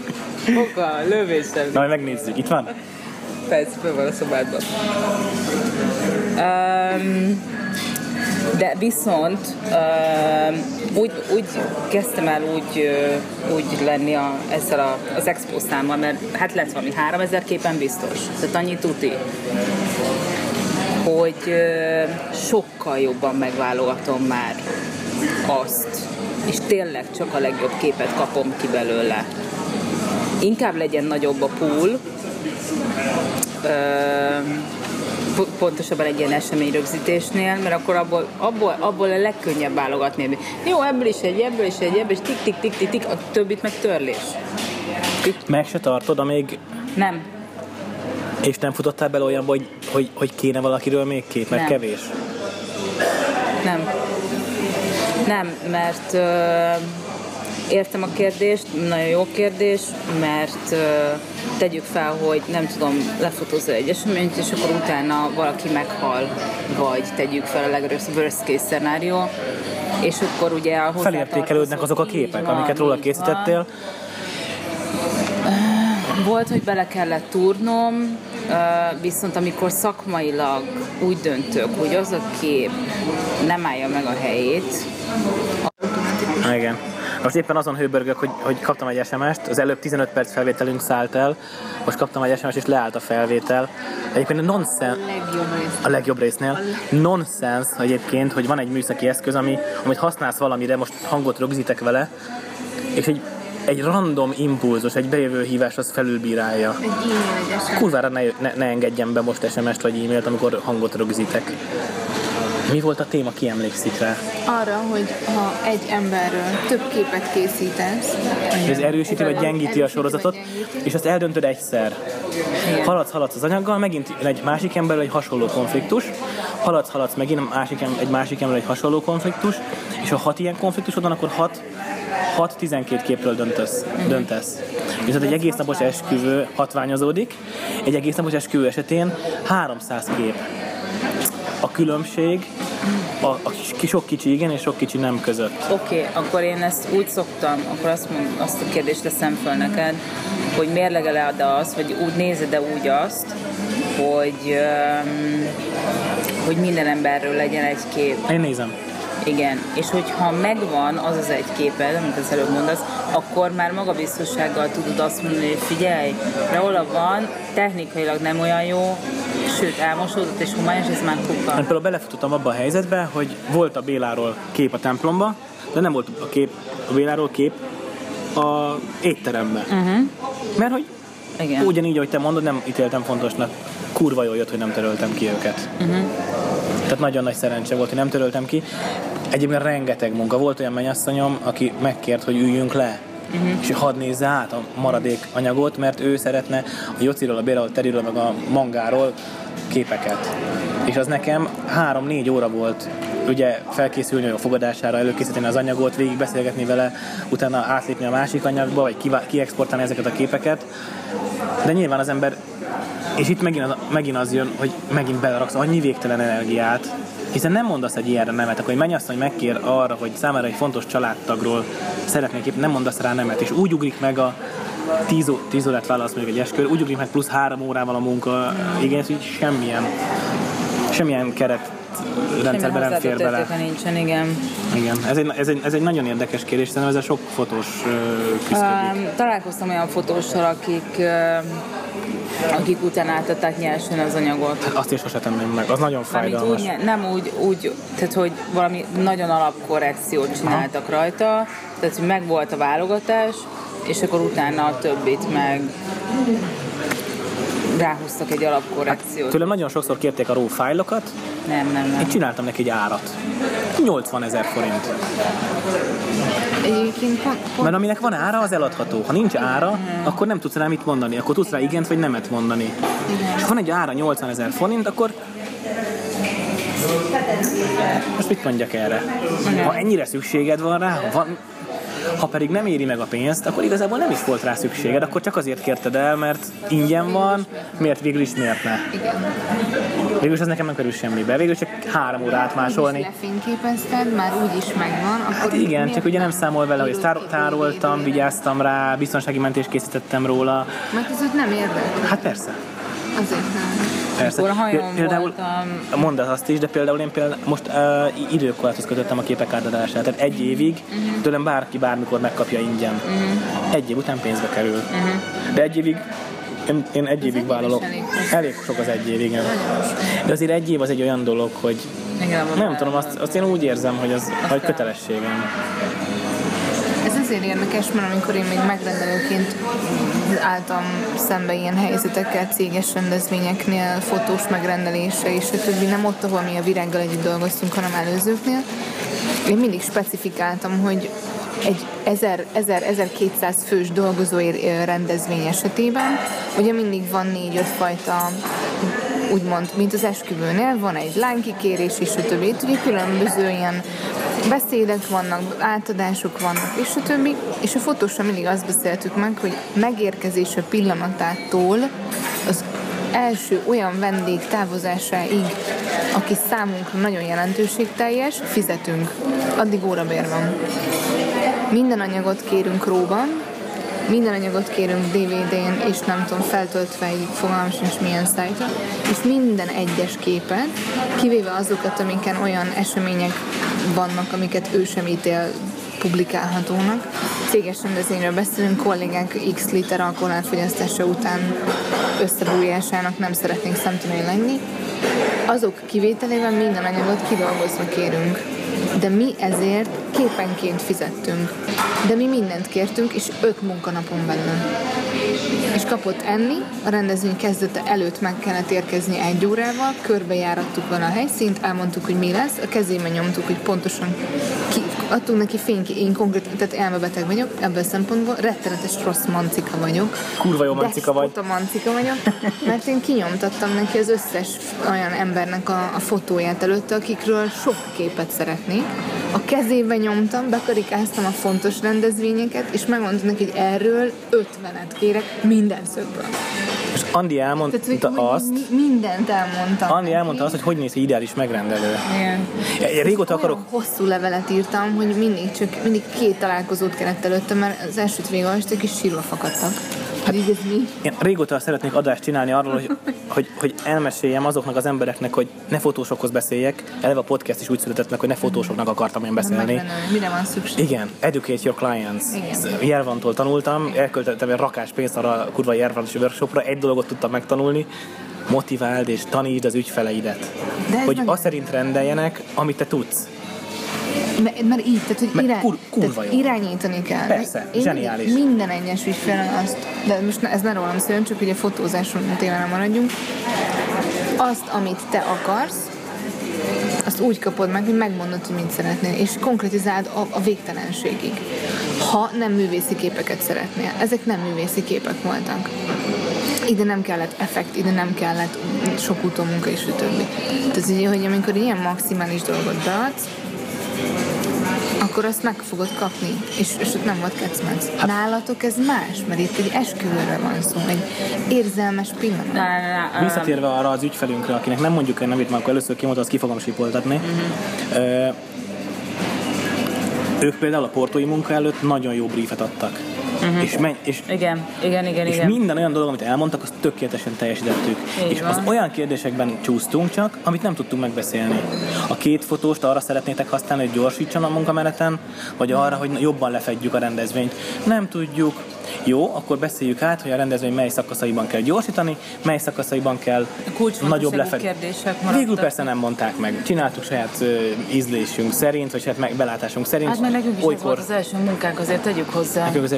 Fogal, lövésem. Na, majd megnézzük. Itt van? Persze, föl van a szobádban. Um, de viszont um, úgy, úgy kezdtem el úgy, ö, úgy lenni a, ezzel a, az expo számmal, mert hát lett valami 3000 képen biztos. Tehát annyi tuti hogy ö, sokkal jobban megválogatom már azt, és tényleg csak a legjobb képet kapom ki belőle. Inkább legyen nagyobb a pool, po- pontosabban egy ilyen eseményrögzítésnél, mert akkor abból, abból, abból a legkönnyebb válogatni. Jó, ebből is egy, ebből is egy, ebből is tik, tik, tik, tik, tik, a többit meg törlés. Meg se tartod, amíg Nem, és nem futottál bele olyanba, hogy, hogy, hogy kéne valakiről még kép, mert Nem. kevés. Nem. Nem, mert ö, értem a kérdést, nagyon jó kérdés, mert tegyük fel, hogy nem tudom, lefotózol egy eseményt, és akkor utána valaki meghal, vagy tegyük fel a legworst worst case szenárió, és akkor ugye a Felértékelődnek azok a képek, van, amiket róla készítettél. van. Volt, hogy bele kellett túrnom, viszont amikor szakmailag úgy döntök, hogy az a kép nem állja meg a helyét, Igen. Most éppen azon hőbörgök, hogy, hogy kaptam egy SMS-t, az előbb 15 perc felvételünk szállt el, most kaptam egy SMS-t és leállt a felvétel. Egyébként Legjobb rész. a legjobb résznél. Nonsense egyébként, hogy van egy műszaki eszköz, ami, amit használsz valamire, most hangot rögzítek vele, és egy, egy random impulzus, egy bejövő hívás az felülbírálja. Egy e-mail, egy eset. Kurvára ne, ne, ne engedjem be most SMS-t vagy e-mailt, amikor hangot rögzítek. Mi volt a téma, ki emlékszik rá? Arra, hogy ha egy emberről több képet készítesz, Ez erősíti vagy gyengíti a sorozatot, gyengíti. és azt eldöntöd egyszer. Igen. Haladsz, haladsz az anyaggal, megint egy másik emberrel egy hasonló konfliktus, haladsz, haladsz megint egy másik, egy másik emberrel egy hasonló konfliktus, és ha hat ilyen konfliktusod van, akkor hat 6-12 képről döntesz. döntesz. Viszont egy egész napos esküvő hatványozódik, egy egész napos esküvő esetén 300 kép. A különbség a, a sok kicsi igen és sok kicsi nem között. Oké, okay, akkor én ezt úgy szoktam, akkor azt, mond, azt a kérdést teszem föl neked, hogy mérlegeled azt, vagy úgy nézed-e úgy azt, hogy, um, hogy minden emberről legyen egy kép. Én nézem. Igen, és hogyha megvan az az egy képed, amit az előbb mondasz, akkor már magabiztossággal tudod azt mondani, hogy figyelj, Raola van, technikailag nem olyan jó, sőt elmosódott és homályos, ez már kuka. például belefutottam abba a helyzetbe, hogy volt a Béláról kép a templomba, de nem volt a kép a Béláról kép a étteremben. Uh-huh. Mert hogy Igen. ugyanígy, ahogy te mondod, nem ítéltem fontosnak. Kurva jól jött, hogy nem töröltem ki őket. Uh-huh. Tehát nagyon nagy szerencse volt, hogy nem töröltem ki. Egyébként rengeteg munka. Volt olyan mennyasszonyom, aki megkért, hogy üljünk le. Uh-huh. És hadd nézze át a maradék anyagot, mert ő szeretne a Jociról, a Béráról, a Teriről, meg a Mangáról képeket. És az nekem három-négy óra volt ugye felkészülni a fogadására, előkészíteni az anyagot, végig beszélgetni vele, utána átlépni a másik anyagba, vagy kiexportálni ezeket a képeket. De nyilván az ember, és itt megint az, megint az jön, hogy megint beleraksz annyi végtelen energiát, hiszen nem mondasz egy ilyenre nemet, akkor egy mennyasszony megkér arra, hogy számára egy fontos családtagról szeretnék épp, nem mondasz rá nemet, és úgy ugrik meg a 10, ó- 10 órát válasz mondjuk egy eskör, úgy ugrik meg plusz három órával a munka, igen, hogy semmilyen, semmilyen keret rendszerben nem fér bele. nincsen, igen. Igen, ez egy, ez, egy, ez egy nagyon érdekes kérdés, szerintem ezzel sok fotós küzdködik. Um, találkoztam olyan fotóssal, akik, akik utána átadták nyersen az anyagot. Azt is sose tenném meg, az nagyon fájdalmas. úgy, nem úgy, úgy, tehát hogy valami nagyon alapkorrekciót csináltak rajta, tehát hogy meg volt a válogatás, és akkor utána a többit meg ráhúztak egy alapkorrekciót. Tőlem nagyon sokszor kérték a RAW fájlokat, Nem, nem, nem. én csináltam neki egy árat. 80 ezer forint. egyébként Mert aminek van ára, az eladható. Ha nincs ára, akkor nem tudsz rá mit mondani. Akkor tudsz rá igent vagy nemet mondani. És ha van egy ára 80 ezer forint, akkor most mit mondjak erre? Ha ennyire szükséged van rá, ha, van, ha pedig nem éri meg a pénzt, akkor igazából nem is volt rá szükséged, akkor csak azért kérted el, mert ingyen van, miért végül is miért ne? igen. Végül is ez nekem nem kerül semmibe, végül csak három óra Így átmásolni. is lefényképezted, már úgy is megvan. Akkor Hát igen, csak ugye nem számol vele, hogy ezt tár- tároltam, vigyáztam rá, biztonsági mentést készítettem róla. Mert ez nem érdekel. Hát persze. Azért nem. Persze. Akkor a hajón Pé- például, voltam. mondd azt is, de például én például most uh, időkorláthoz kötöttem a képek átadását. Tehát egy évig uh-huh. tőlem bárki bármikor megkapja ingyen. Uh-huh. Egy év után pénzbe kerül. Uh-huh. De egy évig én, én egy évig év vállalok. elég sok az egy év, igen. De azért egy év az egy olyan dolog, hogy Igen, nem tudom, azt, azt én úgy érzem, hogy az vagy kötelességem. Azért érdekes, mert amikor én még megrendelőként álltam szembe ilyen helyzetekkel, céges rendezvényeknél, fotós megrendelése és a többi, nem ott, ahol mi a virággal együtt dolgoztunk, hanem előzőknél, én mindig specifikáltam, hogy egy 1000-1200 fős dolgozói rendezvény esetében, ugye mindig van négy-öt fajta úgymond, mint az esküvőnél, van egy lánykikérés és a többi. Ugye különböző ilyen beszédek vannak, átadások vannak, és a többi. És a fotósra mindig azt beszéltük meg, hogy megérkezése pillanatától az első olyan vendég távozásáig, aki számunkra nagyon jelentőségteljes, fizetünk. Addig órabér van. Minden anyagot kérünk róban, minden anyagot kérünk DVD-n, és nem tudom, feltöltve egy fogalmas és milyen szájtra, és minden egyes képet, kivéve azokat, amiken olyan események vannak, amiket ő sem ítél publikálhatónak. Céges rendezvényről beszélünk, kollégák x liter alkohol elfogyasztása után összebújásának nem szeretnénk szemtelen lenni. Azok kivételével minden anyagot kidolgozva kérünk. De mi ezért képenként fizettünk. De mi mindent kértünk, és öt munkanapon belül. Kapott enni, a rendezvény kezdete előtt meg kellett érkezni egy órával, körbejárattuk vele a helyszínt, elmondtuk, hogy mi lesz, a kezébe nyomtuk, hogy pontosan ki, adtunk neki fényki, én konkrét, tehát elmebeteg vagyok, ebből a szempontból rettenetes rossz mancika vagyok. Kurva jó mancika vagy. a mancika vagyok, mert én kinyomtattam neki az összes olyan embernek a, a fotóját előtte, akikről sok képet szeretnék. A kezébe nyomtam, bekarikáztam a fontos rendezvényeket, és megmondtam neki, hogy erről ötvenet kérek minden szögből. És Andi elmondta Tehát, hogy, azt, mindent elmondtam. Andi elmondta azt, hogy hogy néz egy ideális megrendelő. Igen. Én régóta akarok... hosszú levelet írtam, hogy mindig csak mindig két találkozót kellett előtte, mert az elsőt végigolvastak és sírva fakadtak. Hát, ez mi? Én régóta szeretnék adást csinálni arról, hogy, hogy, hogy elmeséljem azoknak az embereknek, hogy ne fotósokhoz beszéljek. Eleve a podcast is úgy született meg, hogy ne fotósoknak akartam én beszélni. Mire van szükség? Igen, educate your clients. Jervantól tanultam, elköltöttem egy rakás pénzt arra a kurva Jervant workshopra, egy dolgot tudtam megtanulni, motiváld és tanítsd az ügyfeleidet. hogy azt szerint rendeljenek, amit te tudsz. Mert, mert így, tehát, hogy irány, kur, kurva tehát irányítani kell. Persze, Én zseniális. Minden egyes ügyfélen azt, de most ez ne rólam szóljon, csak ugye fotózáson témára maradjunk, azt, amit te akarsz, azt úgy kapod meg, hogy megmondod, hogy mit szeretnél, és konkretizáld a, a végtelenségig. Ha nem művészi képeket szeretnél. Ezek nem művészi képek voltak. Ide nem kellett effekt, ide nem kellett sok utómunka és a többi. Tehát ugye, hogy amikor ilyen maximális dolgot beadsz, akkor azt meg fogod kapni, és, és ott nem volt kecmenc. Hát, Nálatok ez más, mert itt egy esküvőre van szó, egy érzelmes pillanat. Na, na, na, Visszatérve arra az ügyfelünkre, akinek nem mondjuk el nevét, mert akkor először kimondta, azt ki fogom sipoltatni. Uh-huh. ők például a portói munka előtt nagyon jó briefet adtak Uh-huh. És, menj, és, igen, igen, igen, és igen. minden olyan dolog, amit elmondtak, azt tökéletesen teljesítettük. Így és van. az olyan kérdésekben csúsztunk csak, amit nem tudtunk megbeszélni. A két fotóst arra szeretnétek használni, hogy gyorsítson a munkameneten, vagy arra, hogy jobban lefedjük a rendezvényt. Nem tudjuk, jó, akkor beszéljük át, hogy a rendezvény mely szakaszaiban kell gyorsítani, mely szakaszaiban kell nagyobb lefedni. Végül persze nem mondták meg. Csináltuk saját uh, ízlésünk szerint, vagy saját belátásunk szerint. Hát mert nekünk is Olykor... volt az első munkánk, azért tegyük hozzá. Nekünk az,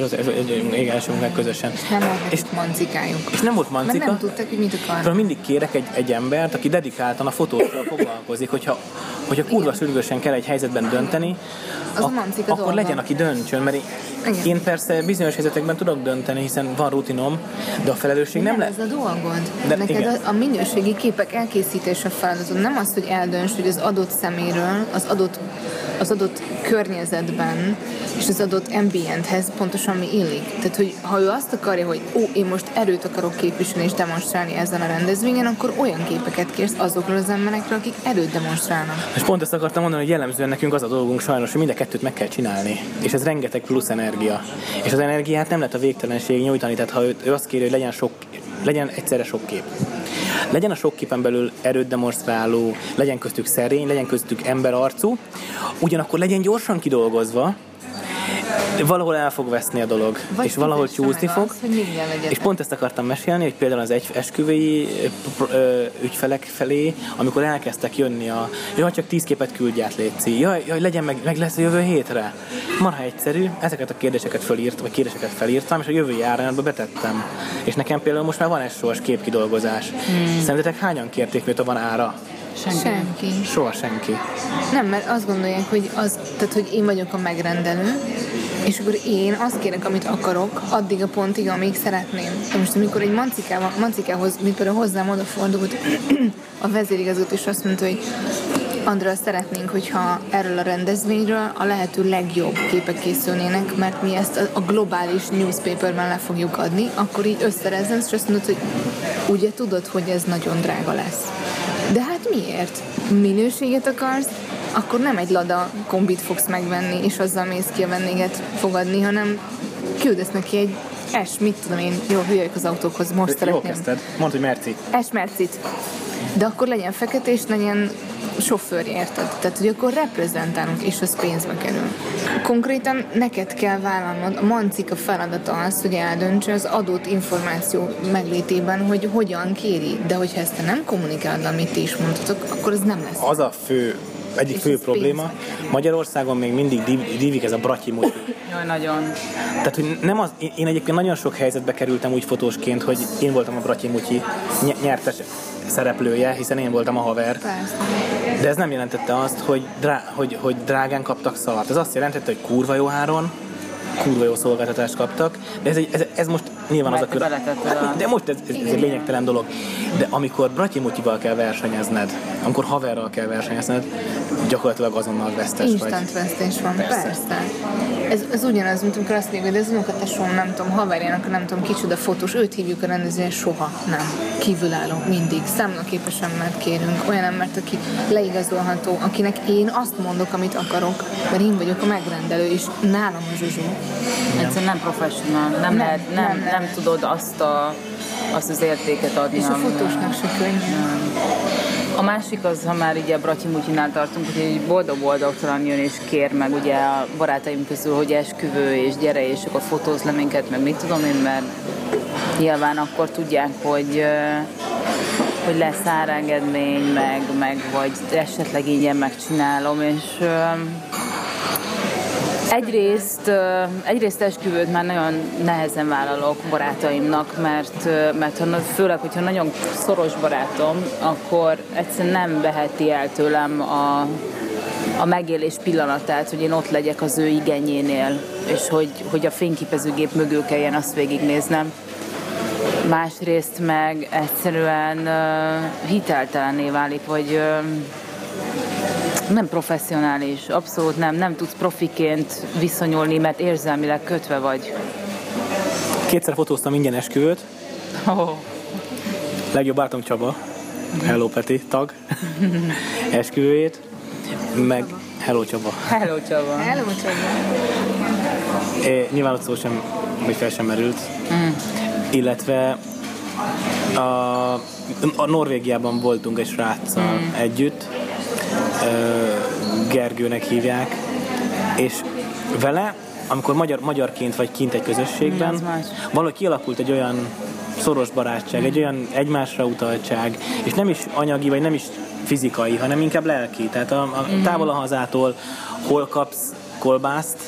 első munkánk közösen. És nem volt és, mancikájuk. És nem volt mancika. Mert nem tudták, hogy mit akarnak. mindig kérek egy, egy embert, aki dedikáltan a fotókkal foglalkozik, hogyha, hogyha kurva sürgősen kell egy helyzetben dönteni, az a, a akkor dolga. legyen, aki döntsön, mert én, én persze bizonyos helyzetekben tudok dönteni, hiszen van rutinom, de a felelősség nem, nem lesz. ez a dolgod. De, Neked igen. A, a minőségi képek elkészítése feladatod. Nem az, hogy eldönts, hogy az adott szeméről, az adott, az adott környezetben és az adott ambienthez pontosan mi illik. Tehát, hogy ha ő azt akarja, hogy ó, én most erőt akarok képviselni és demonstrálni ezen a rendezvényen, akkor olyan képeket kérsz azokról az emberekről, akik erőt demonstrálnak. És pont ezt akartam mondani, hogy jellemzően nekünk az a dolgunk sajnos, hogy mind a kettőt meg kell csinálni. És ez rengeteg plusz energia. És az energiát nem lehet a végtelenség nyújtani, tehát ha ő, ő azt kéri, hogy legyen sok legyen egyszerre sok kép. Legyen a sok képen belül erőt demonstráló, legyen köztük szerény, legyen köztük emberarcú, ugyanakkor legyen gyorsan kidolgozva, valahol el fog veszni a dolog, Vagy és valahol csúszni fog. hogy. És pont ezt akartam mesélni, hogy például az egy esküvői ügyfelek felé, amikor elkezdtek jönni a jaj, csak tíz képet küldj át, Léci, jaj, jaj, legyen meg, meg lesz a jövő hétre. Marha egyszerű, ezeket a kérdéseket felírt, vagy kérdéseket felírtam, és a jövő járányatba betettem. És nekem például most már van soros képkidolgozás. Hmm. Szerintetek hányan kérték, mióta van ára? Senki. Soha senki. Nem, mert azt gondolják, hogy, az, tehát, hogy én vagyok a megrendelő, és akkor én azt kérek, amit akarok, addig a pontig, amíg szeretném. De most amikor egy mancikával, mancikához, mint például hozzám odafordult a vezérigazgató, és azt mondta, hogy Andra, szeretnénk, hogyha erről a rendezvényről a lehető legjobb képek készülnének, mert mi ezt a, globális newspaperben le fogjuk adni, akkor így összerezem, és azt mondod, hogy ugye tudod, hogy ez nagyon drága lesz. De hát miért? Minőséget akarsz, akkor nem egy lada kombit fogsz megvenni, és azzal mész ki a vendéget fogadni, hanem küldesz neki egy es, mit tudom én, jó, hülye vagyok az autókhoz, most Jó szeretném. kezdted. Mondd, hogy Merci. Es mercit. De akkor legyen fekete, és legyen sofőr, érted? Tehát, hogy akkor reprezentálunk, és az pénzbe kerül. Konkrétan neked kell vállalnod, a mancika feladata az, hogy eldöntse az adott információ meglétében, hogy hogyan kéri. De hogyha ezt te nem kommunikálod, amit ti is mondtatok, akkor ez nem lesz. Az a fő, egyik fő probléma, Magyarországon még mindig divik ez a bratyi muti. Jaj, nagyon. Tehát, hogy nem az, én- én egyébként nagyon sok helyzetbe kerültem úgy fotósként, hogy én voltam a Bratyi Mutyi ny- nyertes szereplője, hiszen én voltam a haver. Persze. De ez nem jelentette azt, hogy, drá, hogy, hogy drágán kaptak szart. Ez azt jelentette, hogy kurva jó áron, kurva jó szolgáltatást kaptak, de ez, egy, ez, ez most nyilván az a Mert kör... De most ez, ez, ez egy lényegtelen dolog. De amikor Bratyi Mutyival kell versenyezned, amikor haverral kell versenyezned, gyakorlatilag azonnal vesztes vagy. Instant vesztés van, Persze. persze. Ez, ez ugyanaz, mint amikor azt mondjuk, hogy az unokatesóm, nem tudom, haverjának, nem tudom, kicsoda fotós, őt hívjuk a rendezvényen, soha nem. Kívülálló, mindig. Számlaképes embert kérünk, olyan embert, aki leigazolható, akinek én azt mondok, amit akarok, mert én vagyok a megrendelő, és nálam a zsuzsú. Egyszerűen nem professional, nem, nem, lehet, nem, nem nem, nem tudod azt, a, azt az értéket adni. És a fotósnak se könnyű. A másik az, ha már így a Bratyi Mutyinál tartunk, hogy egy boldog-boldogtalan jön és kér meg ugye a barátaim közül, hogy esküvő és gyere, és akkor fotóz le minket, meg mit tudom én, mert nyilván akkor tudják, hogy hogy lesz árengedmény, meg, meg vagy esetleg ingyen megcsinálom, és Egyrészt, egyrészt esküvőt már nagyon nehezen vállalok barátaimnak, mert, mert ha, főleg, hogyha nagyon szoros barátom, akkor egyszerűen nem veheti el tőlem a, a megélés pillanatát, hogy én ott legyek az ő igényénél, és hogy, hogy a fényképezőgép mögül kelljen azt végignéznem. Másrészt meg egyszerűen uh, hiteltelené válik, vagy ö, nem professzionális, abszolút nem, nem tudsz profiként viszonyulni, mert érzelmileg kötve vagy. Kétszer fotóztam ingyen esküvőt, Oh. legjobb barátom Csaba, Hello Peti, tag, esküvőjét, meg Hello Csaba. Hello Csaba. Hello, Csaba. É, nyilván ott szó sem, hogy fel sem merült. Mm. Illetve a, a Norvégiában voltunk egy sráccal mm. együtt, Gergőnek hívják, és vele, amikor magyar, magyarként vagy kint egy közösségben, valahogy kialakult egy olyan szoros barátság, egy olyan egymásra utaltság, és nem is anyagi, vagy nem is fizikai, hanem inkább lelki. Tehát a, a távol a hazától hol kapsz kolbászt,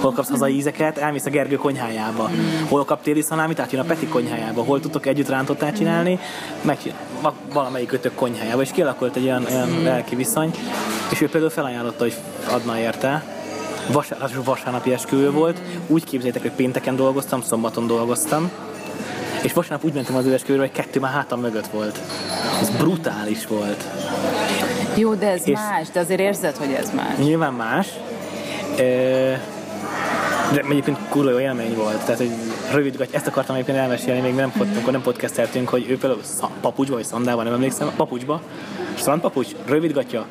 hol kapsz hazai ízeket, elmész a Gergő konyhájába. Hol kap téli szalámit, átjön a Peti konyhájába. Hol tudtok együtt rántottát csinálni, meg valamelyik ötök konyhájába. És kialakult egy olyan, olyan lelki viszony, és ő például felajánlotta, hogy adna érte. Vasárnap, vasárnapi esküvő volt. Úgy képzeljétek, hogy pénteken dolgoztam, szombaton dolgoztam. És vasárnap úgy mentem az ő esküvőre, hogy kettő már hátam mögött volt. Ez brutális volt. Jó, de ez És- más, de azért érzed, hogy ez más. Nyilván más. Ö, De egyébként kurva jó élmény volt. Tehát, hogy rövid ezt akartam egyébként elmesélni, még nem, pod, amikor nem podcasteltünk, hogy ő például papucsba vagy szandában, nem emlékszem, papucsba, strandpapucs, rövid gatya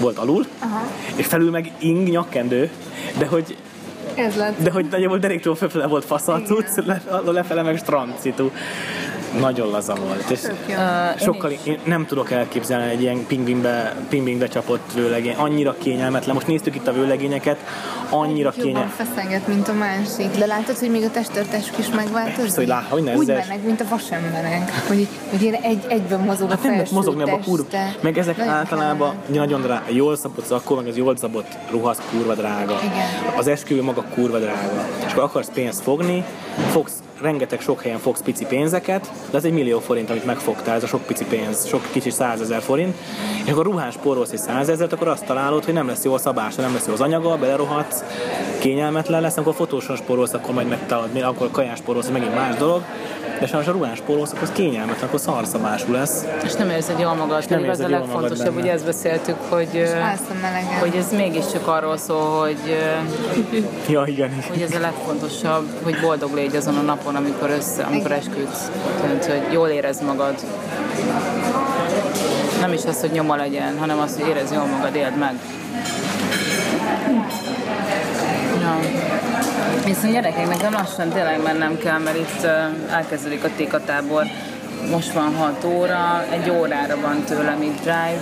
volt alul, Aha. és felül meg ing nyakkendő, de hogy Ez lett. de hogy nagyjából deréktől fölfele volt fasz a cucc, le, lefele meg strand szitu. nagyon laza volt. És. Uh, sokkal, én nem tudok elképzelni egy ilyen pingvinbe, pingvinbe csapott vőlegény. Annyira kényelmetlen. Most néztük itt a vőlegényeket, annyira Jobban kényelmetlen. feszenget, mint a másik. De látod, hogy még a testtartásuk is megváltozik? Persze, hogy lá- hogy ne, Úgy ez- mennek, mint a vasemberek. Hogy, hogy ilyen egy, egyben mozog a Hát nem mozogni abba a kurva. Meg ezek Nagyon általában ugye nagyon drága. Jól szabott zakó, meg az jól szabott ruha, az kurva drága. Igen. Az esküvő maga kurva drága. És akkor akarsz pénzt fogni, fogsz rengeteg sok helyen fogsz pici pénzeket, de ez egy millió forint, amit megfogtál, ez a sok pici pénz, sok kicsi százezer forint, és akkor ruhán spórolsz egy százezeret, akkor azt találod, hogy nem lesz jó a szabása, nem lesz jó az anyaga, belerohadsz, kényelmetlen lesz, amikor fotóson spórolsz, akkor majd megtalálod, akkor kaján spórolsz, megint más dolog, de sajnos a ruhán spórolsz, akkor az kényelmetlen, akkor szarszabású lesz. És nem érzed jól magad, nem pedig az a érzed legfontosabb, ugye ezt beszéltük, hogy, hogy ez mégiscsak arról szól, hogy, Ja, igen, igen. hogy ez a legfontosabb, hogy boldog légy azon a napon, amikor össze, amikor esküdsz. Tehát, hogy jól érezd magad. Nem is az, hogy nyoma legyen, hanem az, hogy érezd jól magad, éld meg. Ja. Viszont gyerekek, nekem lassan tényleg mennem kell, mert itt elkezdődik a Tika tábor. Most van 6 óra, egy órára van tőlem itt drive.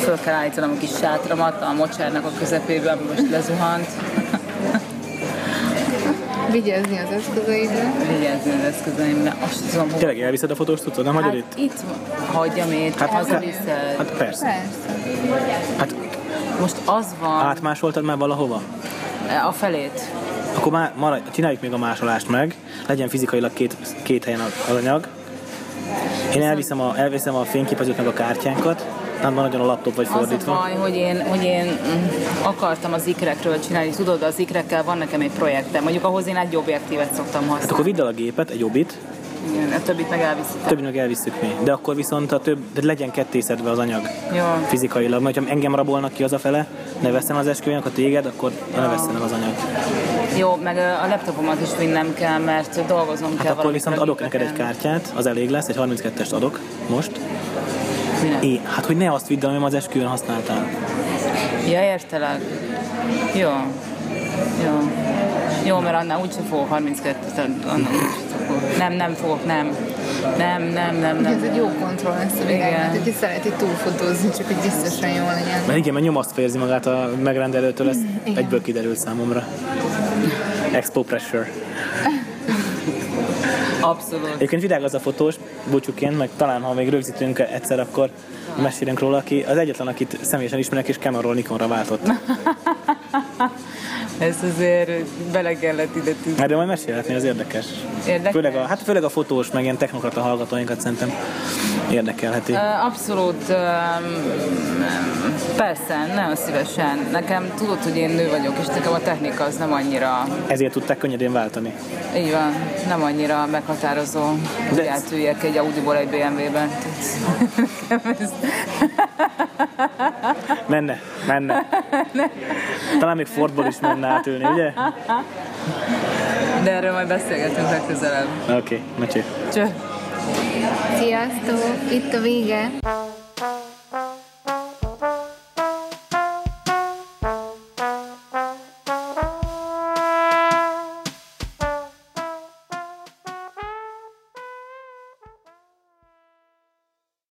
Föl kell állítanom a kis sátramat a mocsárnak a közepébe, ami most lezuhant. Vigyázni az eszközeidre. Vigyázni az eszközeimre. Azt tudom, hogy... Tényleg elviszed a fotós tudod, nem hagyod Hát itt? itt hagyjam itt, Hát, hát, hát- hazaviszed. Hát persze. Persze. Hát Most az van, átmásoltad már valahova? A felét. Akkor már maradj, csináljuk még a másolást meg, legyen fizikailag két, két helyen az anyag. Én elviszem a, elviszem a fényképezőt meg a kártyánkat, nem van nagyon a laptop vagy Az a fordítva. baj, hogy én, hogy én mm, akartam az ikrekről csinálni. Tudod, az ikrekkel van nekem egy projektem. Mondjuk ahhoz én egy objektívet szoktam Hát akkor használni. vidd el a gépet, egy jobbit, Igen, a többit meg elviszitek. többi meg elvisszük mi. De akkor viszont a több, de legyen kettészedve az anyag Jó. fizikailag. Mert ha engem rabolnak ki az a fele, ne veszem az esküvőnek, a téged, akkor ne veszem az anyag. Jó, meg a laptopomat is vinnem kell, mert dolgoznom kell Hát akkor viszont adok neked egy kártyát, az elég lesz, egy 32-est adok most. Minek? É, hát hogy ne azt vidd, amit az esküvőn használtál. Ja, értelek. Jó. Jó. Jó, mert annál úgyse fogok 32 annál úgyse fogok. Nem, nem fogok, nem. Nem, nem, nem, Ez nem. egy jó kontroll lesz a Igen. világnak, hogyha szereti túlfotózni, csak hogy biztosan jól legyen. Mert igen, mert nyomaszt érzi magát a megrendelőtől, ez Igen. egyből kiderült számomra. Expo pressure. Abszolút. Egyébként vidág az a fotós, búcsúként, meg talán ha még rögzítünk egyszer, akkor mesélünk róla, aki az egyetlen, akit személyesen ismerek, és Cameronról Nikonra váltott. Ez azért bele kellett ide tűzni. Erről majd mesélhetni, az érdekes. Érdekes? Főleg a, hát főleg a fotós, meg ilyen technokrata hallgatóinkat szerintem érdekelheti. Abszolút, öm, persze, nagyon szívesen. Nekem tudod, hogy én nő vagyok, és nekem a technika az nem annyira, Ezért tudták könnyedén váltani. így van, nem annyira meghatározó, hogy De- átüljek egy Audi-ból egy BMW-ben. Ez- Menne, menne. Talán még Fordból is menne átülni, ugye? De erről majd beszélgetünk legközelebb. Oké, okay, mecsé. Cső! Sziasztok! Itt a vége.